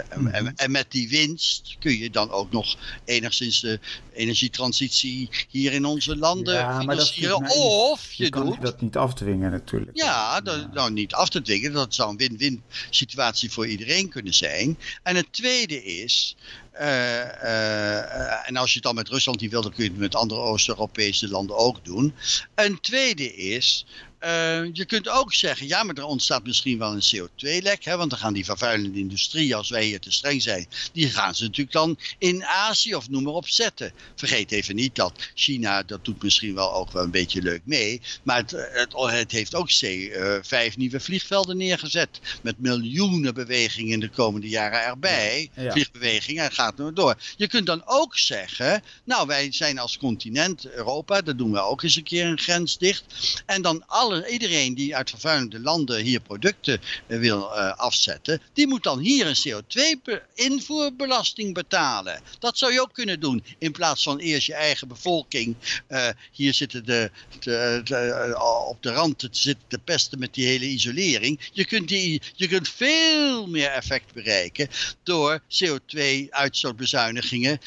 En, en, met die winst kun je dan ook nog enigszins de energietransitie hier in onze landen ja, financieren. Maar of je, je kan doet... dat niet afdwingen natuurlijk. Ja, dat, ja. nou niet af te dwingen. Dat zou een win-win situatie voor iedereen kunnen zijn. En het tweede is... Uh, uh, en als je het dan met Rusland niet wil, dan kun je het met andere Oost-Europese landen ook doen. Een tweede is, uh, je kunt ook zeggen, ja, maar er ontstaat misschien wel een CO2-lek. Want dan gaan die vervuilende industrie, als wij hier te streng zijn, die gaan ze natuurlijk dan in Azië of noem maar op zetten. Vergeet even niet dat China, dat doet misschien wel ook wel een beetje leuk mee. Maar het, het, het heeft ook C, uh, vijf nieuwe vliegvelden neergezet. Met miljoenen bewegingen in de komende jaren erbij. Ja. Ja. Vliegbewegingen. Het gaat nog door. Je kunt dan ook zeggen, nou wij zijn als continent Europa, daar doen we ook eens een keer een grens dicht. En dan alle, iedereen die uit vervuilende landen hier producten eh, wil uh, afzetten, die moet dan hier een CO2-invoerbelasting betalen. Dat zou je ook kunnen doen, in plaats van eerst je eigen bevolking. Uh, hier zitten de, de, de, op de rand te zitten te pesten met die hele isolering. Je kunt, die, je kunt veel meer effect bereiken door CO2-uitstootbezuinigingen.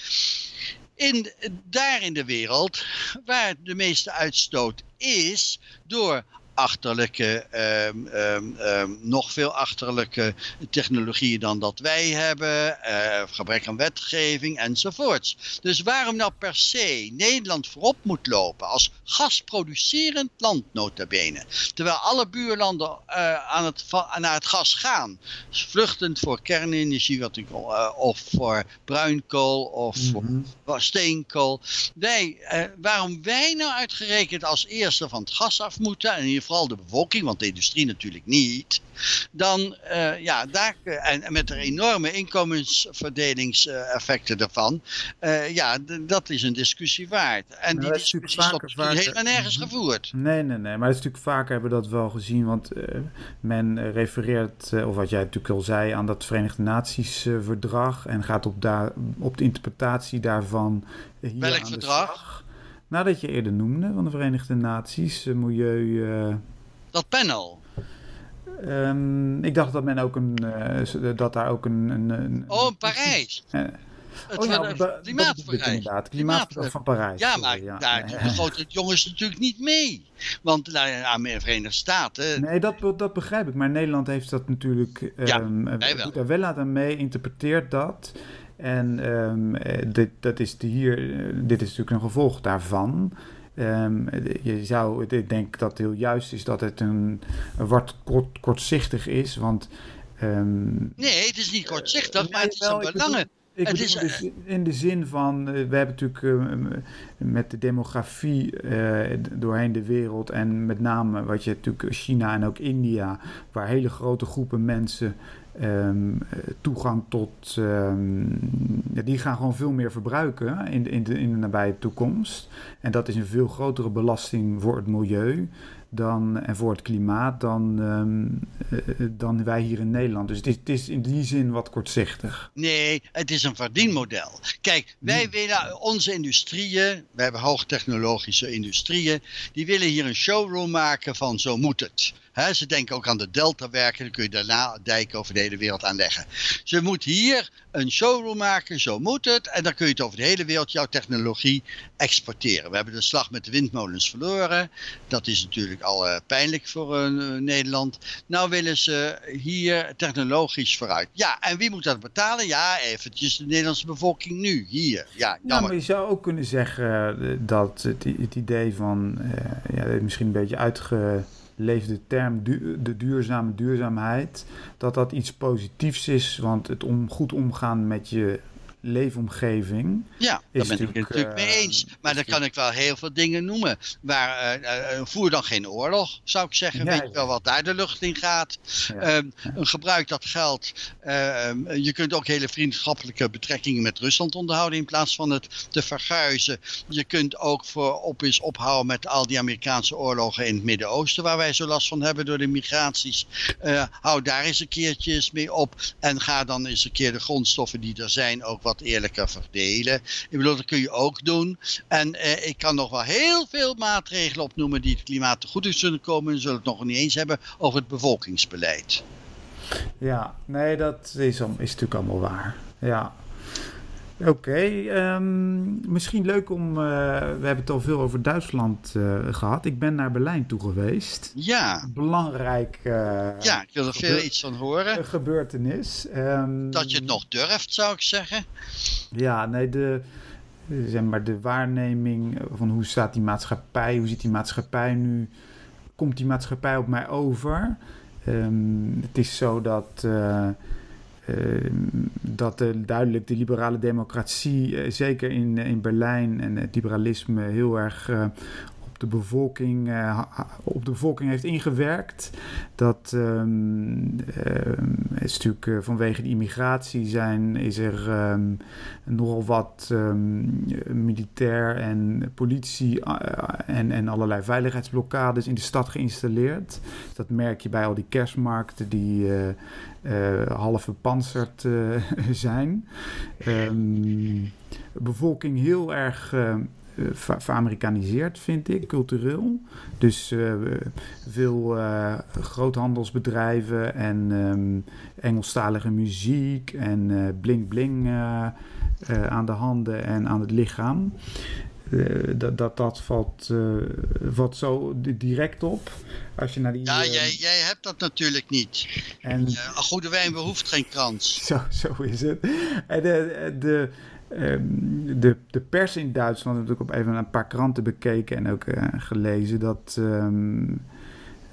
In, daar in de wereld waar de meeste uitstoot is door achterlijke, um, um, um, nog veel achterlijke technologieën dan dat wij hebben, uh, gebrek aan wetgeving enzovoorts. Dus waarom nou per se Nederland voorop moet lopen als gasproducerend land notabene, terwijl alle buurlanden uh, aan het, naar het gas gaan, vluchtend voor kernenergie wat ik, uh, of voor bruinkool of mm -hmm. voor steenkool. Wij, waarom wij nou uitgerekend als eerste van het gas af moeten en hier vooral de bevolking, want de industrie natuurlijk niet, dan uh, ja, daar, en, en, met de enorme inkomensverdelingseffecten ervan, uh, ja, dat is een discussie waard. En nou, die discussie is tot helemaal nergens gevoerd. Nee, nee, nee, maar dat is natuurlijk vaker hebben we dat wel gezien, want uh, men refereert, of wat jij natuurlijk al zei, aan dat Verenigde Naties verdrag en gaat op, daar, op de interpretatie daarvan. Welk verdrag? Nou, dat je eerder noemde, van de Verenigde Naties, milieu... Uh... Dat panel? Um, ik dacht dat men ook een, uh, dat daar ook een... een, een oh, in Parijs! Uh, het oh ja, klimaatverdrag. Klimaatverdrag van Parijs. Ja, maar ja. daar ja. de jongens natuurlijk niet mee. Want nou, de Verenigde Staten... Nee, dat, dat begrijp ik. Maar Nederland heeft dat natuurlijk... Ja, um, doet daar wel aan mee, interpreteert dat... En um, dit, dat is de hier, dit is natuurlijk een gevolg daarvan. Um, je zou, ik denk dat het heel juist is dat het een, een wat kort, kortzichtig is, want... Um, nee, het is niet kortzichtig, uh, maar het is een belangen. Ik het is, dus in de zin van, we hebben natuurlijk uh, met de demografie doorheen de wereld en met name wat je natuurlijk China en ook India, waar hele grote groepen mensen Um, toegang tot. Um, ja, die gaan gewoon veel meer verbruiken in de, in, de, in de nabije toekomst. En dat is een veel grotere belasting voor het milieu dan, en voor het klimaat dan, um, uh, dan wij hier in Nederland. Dus het is, het is, in die zin wat kortzichtig. Nee, het is een verdienmodel. Kijk, wij hmm. willen onze industrieën, we hebben hoogtechnologische industrieën, die willen hier een showroom maken van zo moet het. He, ze denken ook aan de deltawerken, dan kun je daarna dijken over de hele wereld aanleggen. Ze moet hier een showroom maken, zo moet het. En dan kun je het over de hele wereld, jouw technologie, exporteren. We hebben de slag met de windmolens verloren. Dat is natuurlijk al uh, pijnlijk voor uh, Nederland. Nou willen ze hier technologisch vooruit. Ja, en wie moet dat betalen? Ja, eventjes de Nederlandse bevolking nu, hier. Ja, nou, maar je zou ook kunnen zeggen eh, dat het, het idee van, ja, misschien een beetje uitge leeft de term de duurzame duurzaamheid, dat dat iets positiefs is, want het om, goed omgaan met je leefomgeving. Ja, daar ben ik het natuurlijk mee eh, eens. Maar dan kan ik wel heel veel dingen noemen. Maar uh, voer dan geen oorlog, zou ik zeggen. Weet je wel wat daar de lucht in gaat. Ja. Um, gebruik dat geld. Uh, je kunt ook hele vriendschappelijke betrekkingen met Rusland onderhouden in plaats van het te verguizen. Je kunt ook voor op eens ophouden met al die Amerikaanse oorlogen in het Midden-Oosten, waar wij zo last van hebben door de migraties. Uh, hou daar eens een keertje mee op. En ga dan eens een keer de grondstoffen die er zijn ook wat eerlijker verdelen. Ik bedoel, dat kun je ook doen. En eh, ik kan nog wel heel veel maatregelen opnoemen die het klimaat te goed zullen komen. We zullen het nog niet eens hebben over het bevolkingsbeleid. Ja, nee, dat is, is natuurlijk allemaal waar. Ja. Oké, okay, um, ehm, misschien leuk om. Uh, we hebben het al veel over Duitsland uh, gehad. Ik ben naar Berlijn toe geweest. Ja. Belangrijk. Uh, ja, ik wil er veel iets van horen. Gebeurtenis. Um, dat je het nog durft, zou ik zeggen. Ja, nee, de, zeg maar, de waarneming van hoe staat die maatschappij, hoe ziet die maatschappij nu, komt die maatschappij op mij over? Um, het is zo dat Ehm, dat de, duidelijk de liberale democratie, eh, zeker in, in Berlijn en het liberalisme, heel erg de bevolking, op de bevolking heeft ingewerkt. Dat um, is natuurlijk vanwege de immigratie zijn, is er um, nogal wat militair en politie en, en allerlei veiligheidsblokkades in de stad geïnstalleerd. Dat merk je bij al die kerstmarkten die half verpanserd zijn. Um, bevolking heel erg veramerikaniseerd, vind ik, cultureel. Dus veel groothandelsbedrijven en um, Engelstalige muziek en bling-bling aan de handen en aan het lichaam. Dat, dat, dat valt, valt zo direct op. Als je naar die, ja, jij, jij hebt dat natuurlijk niet. En, goede wijn behoeft geen krans. Zo, zo is het. En de, de, de, de pers in Duitsland heb ik op even een paar kranten bekeken en ook gelezen dat. Um,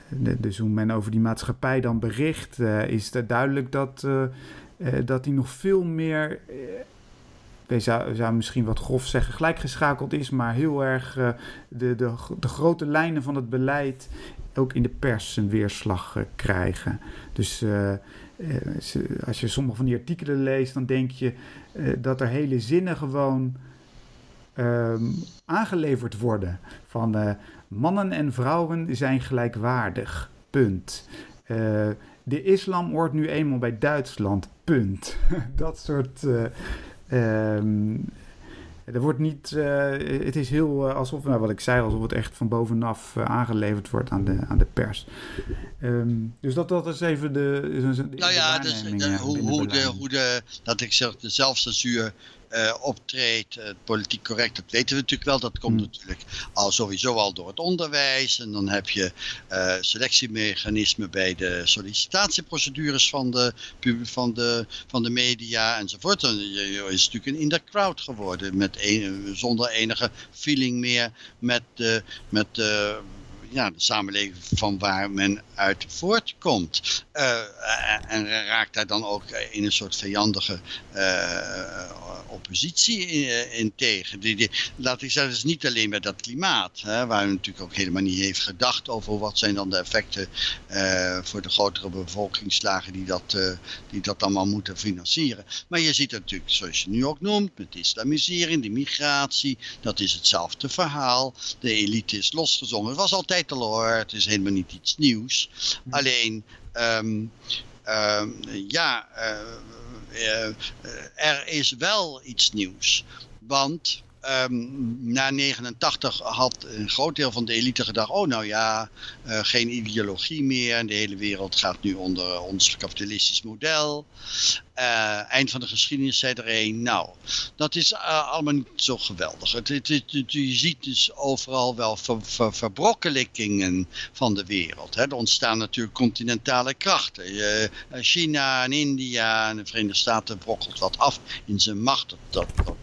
de, dus hoe men over die maatschappij dan bericht, is het duidelijk dat, dat die nog veel meer ik zou, zou misschien wat grof zeggen, gelijkgeschakeld is, maar heel erg de, de, de grote lijnen van het beleid ook in de pers een weerslag krijgen. Dus als je sommige van die artikelen leest, dan denk je dat er hele zinnen gewoon um, aangeleverd worden. Van mannen en vrouwen zijn gelijkwaardig. Punt. de islam hoort nu eenmaal bij Duitsland. Punt. dat soort Um, er wordt niet, uh, het is heel uh, alsof, nou, wat ik zei, alsof het echt van bovenaf uh, aangeleverd wordt aan de, aan de pers. Um, dus dat, dat is even de. nou ja, dus, de, hoe, hoe, de, hoe de, dat ik zeg, de zelfcensuur uh, optreedt, uh, politiek correct, dat weten we natuurlijk wel. Dat komt mm. natuurlijk al sowieso al door het onderwijs. En dan heb je uh, selectiemechanismen bij de sollicitatieprocedures van de, van de, van de media enzovoort. Dan is natuurlijk een in the crowd geworden, met een, zonder enige feeling meer met de, met de ja, de samenleving van waar men uit voortkomt. Uh, en raakt daar dan ook in een soort vijandige uh, oppositie in, in tegen. Die, laat ik zeggen, is niet alleen met dat klimaat, hè, waar u natuurlijk ook helemaal niet heeft gedacht over wat zijn dan de effecten uh, voor de grotere bevolkingslagen die dat, die dat allemaal moeten financieren. Maar je ziet natuurlijk, zoals je nu ook noemt, met de islamisering, de migratie, dat is hetzelfde verhaal. De elite is losgezongen. Het was altijd hoor. Het is helemaal niet iets nieuws. Hm. Alleen, um, um, ja, uh, uh, er is wel iets nieuws. Want um, na 89 had een groot deel van de elite gedacht: oh, nou ja, uh, geen ideologie meer. De hele wereld gaat nu onder ons kapitalistisch model. Uh, eind van de geschiedenis zei er een: nou, dat is uh, allemaal niet zo geweldig. Het, het, je ziet dus overal wel ver, van de wereld. Hè. Er ontstaan natuurlijk continentale krachten. China en India en de Verenigde Staten brokkelt wat af in zijn macht. Dat, dat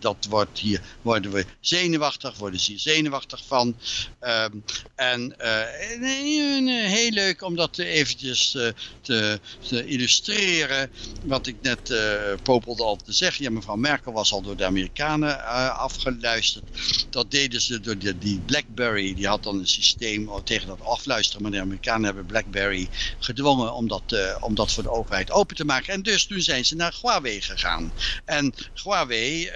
dat wordt hier, worden we zenuwachtig, worden ze hier zenuwachtig van. Um, en uh, heel leuk om dat eventjes uh, te, te, illustreren. Wat ik net uh, popelde al te zeggen. Ja, mevrouw Merkel was al door de Amerikanen afgeluisterd. Dat deden ze door die, BlackBerry. Die had dan een systeem tegen dat afluisteren. Maar de Amerikanen hebben BlackBerry gedwongen om dat, om dat voor de overheid open te maken. En dus toen zijn ze naar Huawei gegaan. En Huawei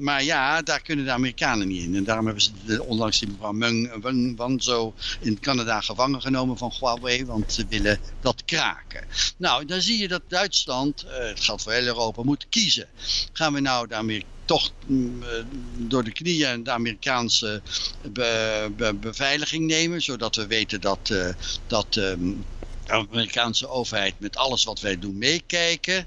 maar ja, daar kunnen de Amerikanen niet in. En daarom hebben ze de, onlangs die mevrouw Meng Wanzo in Canada gevangen genomen van Huawei. Want ze willen dat kraken. Nou, dan zie je dat Duitsland, uh, het geldt voor heel Europa, moet kiezen. Gaan we nou de toch mm, door de knieën de Amerikaanse be, be, beveiliging nemen, zodat we weten dat, dat um, de Amerikaanse overheid met alles wat wij doen meekijken?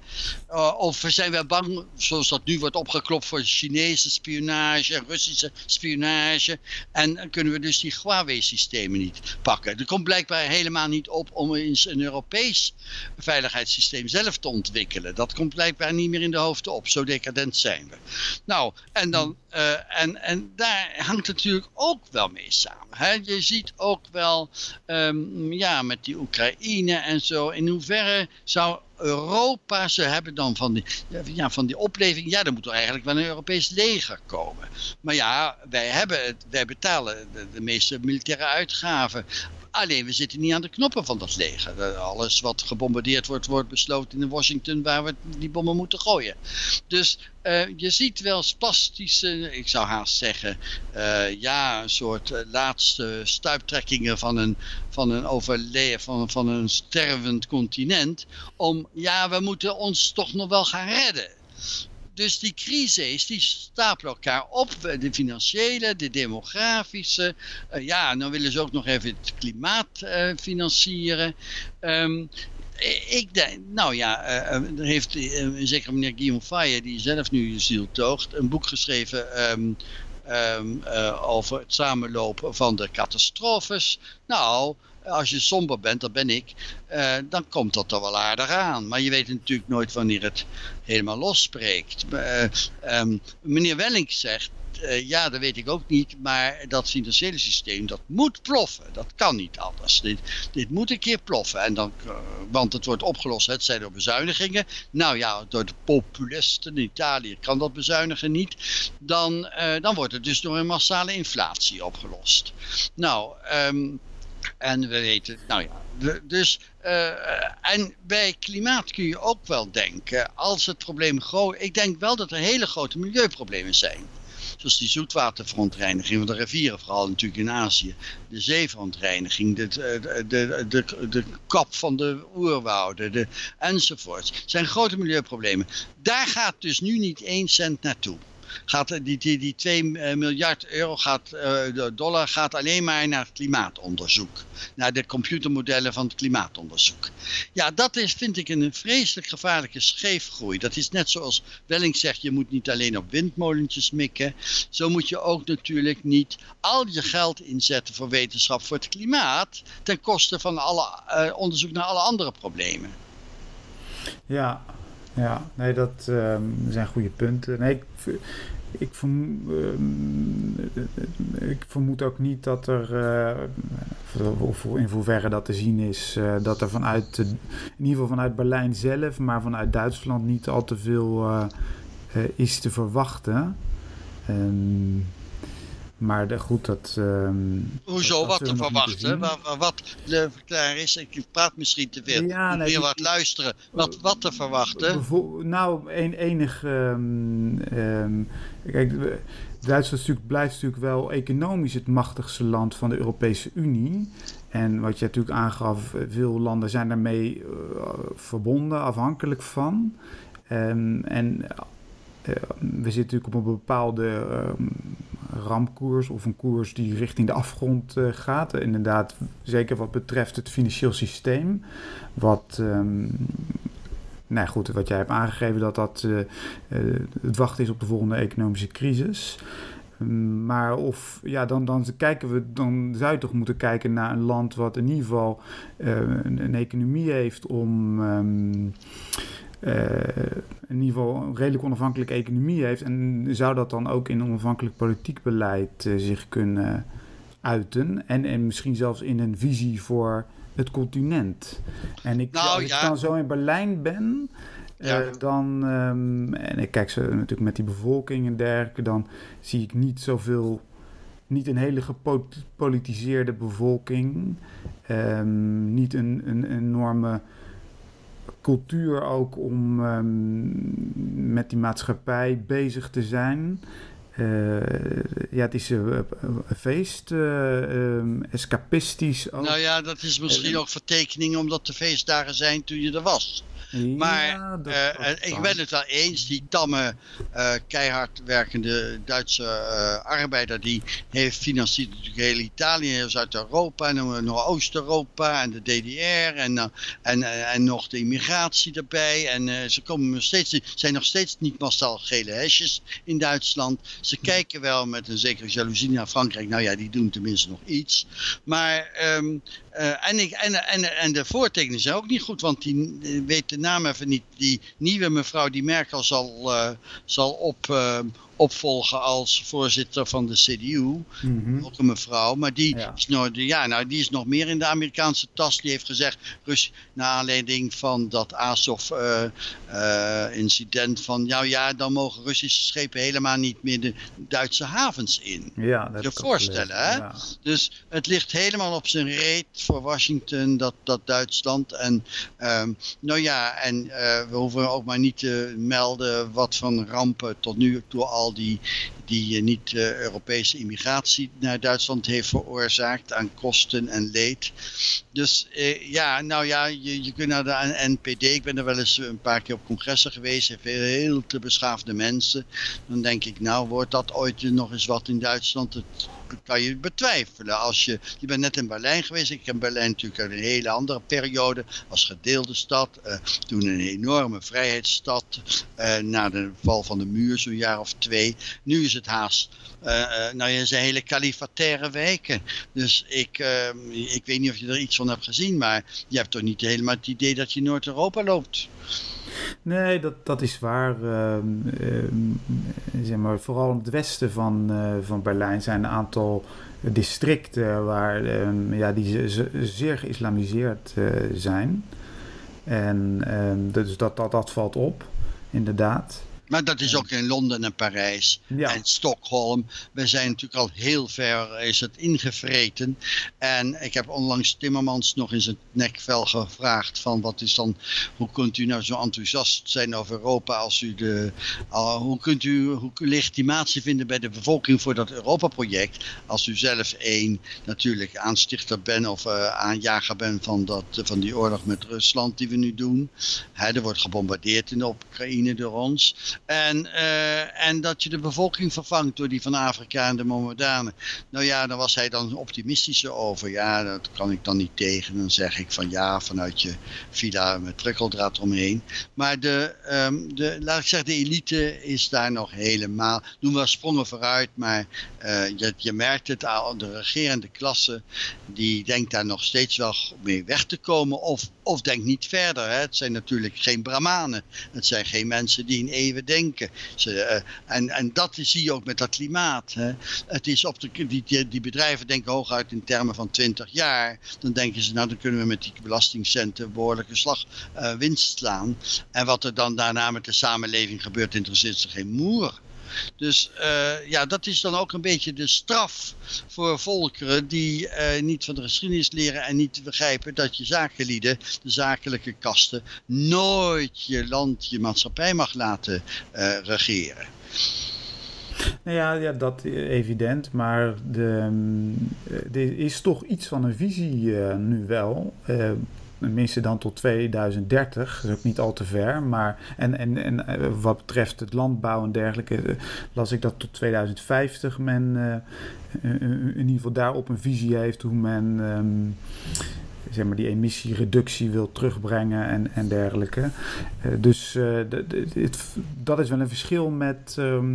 Uh, of zijn wij bang, zoals dat nu wordt opgeklopt voor Chinese spionage Russische spionage? En kunnen we dus die Huawei-systemen niet pakken? Er komt blijkbaar helemaal niet op om eens een Europees veiligheidssysteem zelf te ontwikkelen. Dat komt blijkbaar niet meer in de hoofden op. Zo decadent zijn we. Nou, en dan Uh, en, en daar hangt het natuurlijk ook wel mee samen. Hè? Je ziet ook wel um, ja, met die Oekraïne en zo, in hoeverre zou Europa, ze hebben dan van die, ja, van die opleving, ja, dan moet er eigenlijk wel een Europees leger komen. Maar ja, wij, hebben het, wij betalen de, de meeste militaire uitgaven. Alleen we zitten niet aan de knoppen van dat leger. Alles wat gebombardeerd wordt, wordt besloten in Washington waar we die bommen moeten gooien. Dus uh, je ziet wel spastische, ik zou haast zeggen, uh, ja, een soort laatste stuiptrekkingen van een, van een overleven, van, van een stervend continent. Om, ja, we moeten ons toch nog wel gaan redden. Dus die crises die stapelen elkaar op. De financiële, de demografische. Uh, ja, dan willen ze ook nog even het klimaat uh, financieren. Um, ik denk, nou ja, er heeft zeker meneer Guillaume Faye, die zelf nu ziel toogt, een boek geschreven um, uh, over het samenlopen van de catastrofes. Nou, als je somber bent, dat ben ik, uh, dan komt dat er wel aardig aan. Maar je weet natuurlijk nooit wanneer het helemaal losspreekt. Uh, meneer Welling zegt, uh, ja, dat weet ik ook niet, maar dat financiële systeem, dat moet ploffen. Dat kan niet anders. Dit, dit moet een keer ploffen. En dan, want het wordt opgelost, het zijn door bezuinigingen. Nou ja, door de populisten in Italië kan dat bezuinigen niet. Dan, dan wordt het dus door een massale inflatie opgelost. Nou, um, en we weten, nou ja, dus, uh, en bij klimaat kun je ook wel denken, als het probleem groot, ik denk wel dat er hele grote milieuproblemen zijn. Zoals die zoetwaterverontreiniging van de rivieren, vooral natuurlijk in Azië. De zeeverontreiniging, de, de, de, de, kap van de oerwouden, de, enzovoorts. Het zijn grote milieuproblemen. Daar gaat dus nu niet één cent naartoe gaat die, die, die 2 miljard euro gaat, uh, dollar gaat alleen maar naar het klimaatonderzoek. Naar de computermodellen van het klimaatonderzoek. Ja, dat is, vind ik een vreselijk gevaarlijke scheefgroei. Dat is net zoals Welling zegt, je moet niet alleen op windmolentjes mikken. Zo moet je ook natuurlijk niet al je geld inzetten voor wetenschap voor het klimaat. Ten koste van alle, uh, onderzoek naar alle andere problemen. Ja, ja, nee, dat uh, zijn goede punten. Nee, ik, verm, uh, ik, vermoed ook niet dat er, uh, of in hoeverre dat te zien is, uh, dat er vanuit, in ieder geval vanuit Berlijn zelf, maar vanuit Duitsland niet al te veel is te verwachten. Um, maar de, goed, dat... Um, Hoezo, dat wat te verwachten? Wat, wat de verklaar is, ik praat misschien te veel. Ja, nee, meer wat luisteren. Wat, wat te verwachten? Nou, een, enig... Um, um, kijk, Duitsland natuurlijk, blijft natuurlijk wel economisch het machtigste land van de Europese Unie. En wat je natuurlijk aangaf, veel landen zijn daarmee uh, verbonden, afhankelijk van. En we zitten natuurlijk op een bepaalde um, ramkoers of een koers die richting de afgrond uh, gaat. Inderdaad, zeker wat betreft het financieel systeem. Wat, um, nou goed, wat jij hebt aangegeven, dat dat uh, het wachten is op de volgende economische crisis. Um, maar of, ja, dan, dan kijken we, dan zou je toch moeten kijken naar een land wat in ieder geval een, een, economie heeft om. In ieder geval een redelijk onafhankelijke economie heeft. En zou dat dan ook in onafhankelijk politiek beleid uh, zich kunnen uiten? En, en misschien zelfs in een visie voor het continent. En ik, nou, als ja. ik dan zo in Berlijn ben. Ja. Uh, dan, um, en ik kijk ze natuurlijk met die bevolking en dergelijke, dan zie ik niet zoveel, niet een hele gepolitiseerde bevolking, um, niet een, een enorme cultuur ook om um, met die maatschappij bezig te zijn. Uh, ja, het is een, een feest, uh, um, escapistisch. Ook. Nou ja, dat is misschien ook vertekening omdat de feestdagen zijn toen je er was. Maar uh, ik ben het wel eens, die tamme, keihard werkende Duitse arbeider, die heeft financiert natuurlijk heel Italië, Zuid-Europa en Noordoost-Europa en de DDR en, en, en nog de immigratie erbij. En ze komen nog steeds, zijn nog steeds niet massaal gele hesjes in Duitsland. Ze kijken wel met een zekere jaloezie naar Frankrijk. Nou ja, die doen tenminste nog iets. Maar um, uh, en, ik, en, en, en de voortekenen zijn ook niet goed, want die weet de naam even niet. Die nieuwe mevrouw die Merkel zal, uh, zal op, opvolgen als voorzitter van de CDU. Mhm. Ook een mevrouw, maar die, Ja. is nog, ja, nou, die is nog meer in de Amerikaanse tas. Die heeft gezegd, Rus, naar aanleiding van dat Azov-incident, van nou ja, dan mogen Russische schepen helemaal niet meer de Duitse havens in. Ja, dat Je voorstellen, hè? Ja. Dus het ligt helemaal op zijn reet voor Washington, dat, dat Duitsland. En ehm, nou ja, en eh, we hoeven ook maar niet te melden wat van rampen tot nu toe al die, die eh, niet-Europese immigratie naar Duitsland heeft veroorzaakt aan kosten en leed. Dus eh, ja, nou ja, je, je kunt naar de NPD, ik ben er wel eens een paar keer op congressen geweest, heel, te beschaafde mensen. Dan denk ik, nou wordt dat ooit nog eens wat in Duitsland? Het kan je betwijfelen. Als je, je bent net in Berlijn geweest. Ik heb Berlijn natuurlijk uit een hele andere periode. Als gedeelde stad. eh, toen een enorme vrijheidsstad. eh, na de val van de muur, zo'n jaar of twee. Nu is het haast. eh, eh, nou, je zijn hele kalifataire wijken. Dus ik, eh, ik weet niet of je er iets van hebt gezien. Maar je hebt toch niet helemaal het idee dat je Noord-Europa loopt. Nee, dat, dat is waar. Ehm, ehm, zeg maar, vooral in het westen van, eh, van Berlijn zijn een aantal districten waar, ehm, ja, die ze- ze- zeer geïslamiseerd zijn. En ehm, dus dat, dat, dat valt op, inderdaad. Maar dat is ook in Londen en Parijs. Ja, en Stockholm. We zijn natuurlijk al heel ver is het ingevreten. En ik heb onlangs Timmermans nog in zijn nekvel gevraagd van wat is dan, hoe kunt u nou zo enthousiast zijn over Europa als u de, hoe kunt u hoe legitimatie vinden bij de bevolking voor dat Europa-project als u zelf één natuurlijk aanstichter bent of eh, aanjager bent van, dat, van die oorlog met Rusland die we nu doen. Hè, er wordt gebombardeerd in de Oekraïne door ons. En, eh, en dat je de bevolking vervangt door die van Afrika en de Mohammedanen. Nou ja, daar was hij dan optimistischer over. Ja, dat kan ik dan niet tegen. Dan zeg ik van ja, vanuit je villa met prikkeldraad omheen. Maar de, ehm, de, laat ik zeggen, de elite is daar nog helemaal. Doen wel sprongen vooruit, maar eh, je, je merkt het al. De regerende klasse, die denkt daar nog steeds wel mee weg te komen. Of, of denkt niet verder. Hè. Het zijn natuurlijk geen brahmanen. Het zijn geen mensen die in eeuwen denken. Ze, eh, en, en dat zie je ook met dat klimaat. Hè. Het is op de, die, die, bedrijven denken hooguit in termen van 20 jaar. Dan denken ze, nou dan kunnen we met die belastingcenten behoorlijke slag eh, winst slaan. En wat er dan daarna met de samenleving gebeurt, interesseert ze geen moer. Dus eh, ja, dat is dan ook een beetje de straf voor volkeren die eh, niet van de geschiedenis leren en niet begrijpen dat je zakenlieden, de zakelijke kasten, nooit je land, je maatschappij mag laten eh, regeren. Nou ja, ja, dat evident. Maar eh, er is toch iets van een visie nu wel. Tenminste dan tot 2030, dat is ook niet al te ver. Maar, en en, en eh, wat betreft het landbouw en dergelijke, eh, las ik dat tot 2050 men eh, in ieder geval daarop een visie heeft hoe men ehm, zeg maar, die emissiereductie wil terugbrengen en, en dergelijke. Eh, dus eh, dat is wel een verschil met ehm,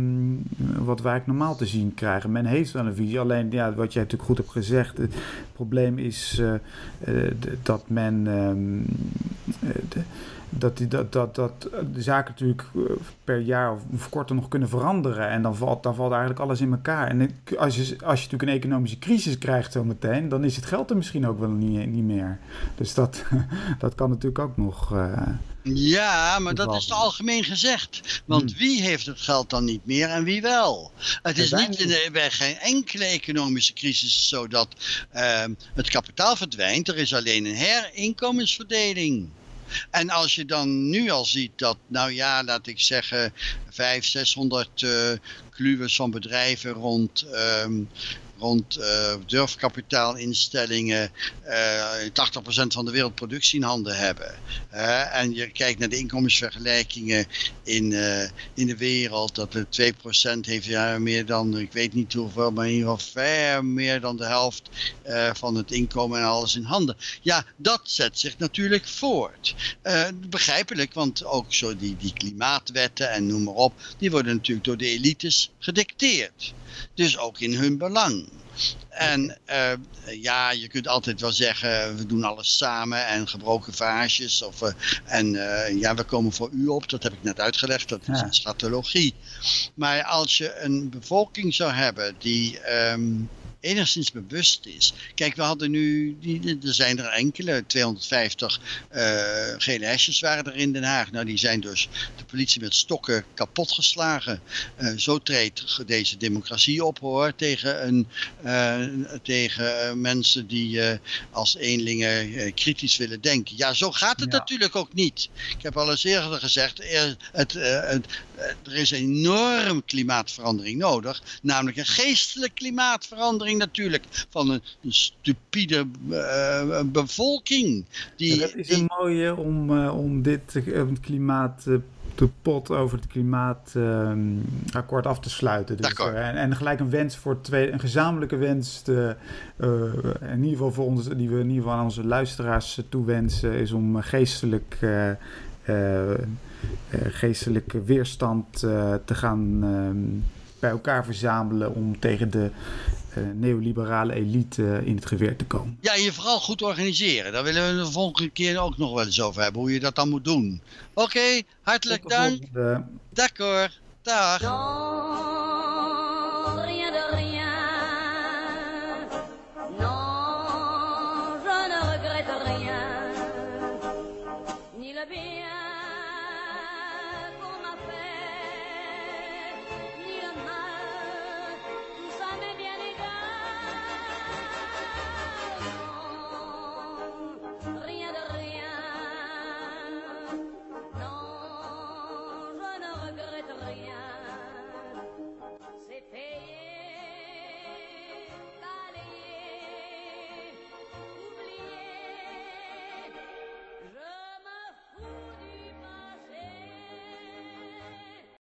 wat wij normaal te zien krijgen. Men heeft wel een visie, alleen ja, wat jij natuurlijk goed hebt gezegd, het probleem is eh, dat men ehm, eh, de- dat, die- dat, dat, dat de zaken natuurlijk eh, per jaar of, korter nog kunnen veranderen. En dan valt, dan valt eigenlijk alles in elkaar. En als je, als je natuurlijk een economische crisis krijgt zometeen, dan is het geld er misschien ook wel niet, niet meer. Dus dat, dat kan natuurlijk ook nog. eh, Ja, maar dat is algemeen gezegd. Want Hmm. wie heeft het geld dan niet meer en wie wel? Het is niet in de, bij geen enkele economische crisis zo dat ehm, het kapitaal verdwijnt. Er is alleen een herinkomensverdeling. En als je dan nu al ziet dat, nou ja, laat ik zeggen, 500, 600 eh kluwers van bedrijven rond, ehm, rond eh, durfkapitaalinstellingen eh 80% van de wereldproductie in handen hebben. Hè, en je kijkt naar de inkomensvergelijkingen in, eh, in de wereld, dat de 2% heeft ja, meer dan, ik weet niet hoeveel, maar in ieder geval ver meer dan de helft eh, van het inkomen en alles in handen. Ja, dat zet zich natuurlijk voort. Eh, begrijpelijk, want ook zo die, die klimaatwetten en noem maar op, die worden natuurlijk door de elites gedicteerd. Dus ook in hun belang. En uh, ja, je kunt altijd wel zeggen, we doen alles samen en gebroken vaasjes. Of, uh, en uh, ja, we komen voor u op, dat heb ik net uitgelegd, dat is ja. een schatologie. Maar als je een bevolking zou hebben die um, enigszins bewust is. Kijk, we hadden nu, er zijn er enkele, 250 uh, gele hesjes waren er in Den Haag. Nou, die zijn dus de politie met stokken kapotgeslagen. Uh, zo treedt deze democratie op hoor, tegen, een, uh, tegen mensen die als eenlingen kritisch willen denken. Ja, zo gaat het ja. natuurlijk ook niet. Ik heb al eens eerder gezegd, het, het, er is enorm klimaatverandering nodig, namelijk een geestelijke klimaatverandering natuurlijk van een, een stupide uh, bevolking. Die, dat is een mooie om, uh, om dit uh, klimaat te pot over het klimaatakkoord af te sluiten. Dus, en, en gelijk een wens voor twee, een gezamenlijke wens, te, in ieder geval voor ons, die we in ieder geval aan onze luisteraars toewensen, is om geestelijk. Geestelijke weerstand te gaan bij elkaar verzamelen om tegen de uh, neoliberale elite in het geweer te komen. Ja, en je vooral goed organiseren. Daar willen we de volgende keer ook nog wel eens over hebben, hoe je dat dan moet doen. Oké, okay, hartelijk dank. D'accord, dag.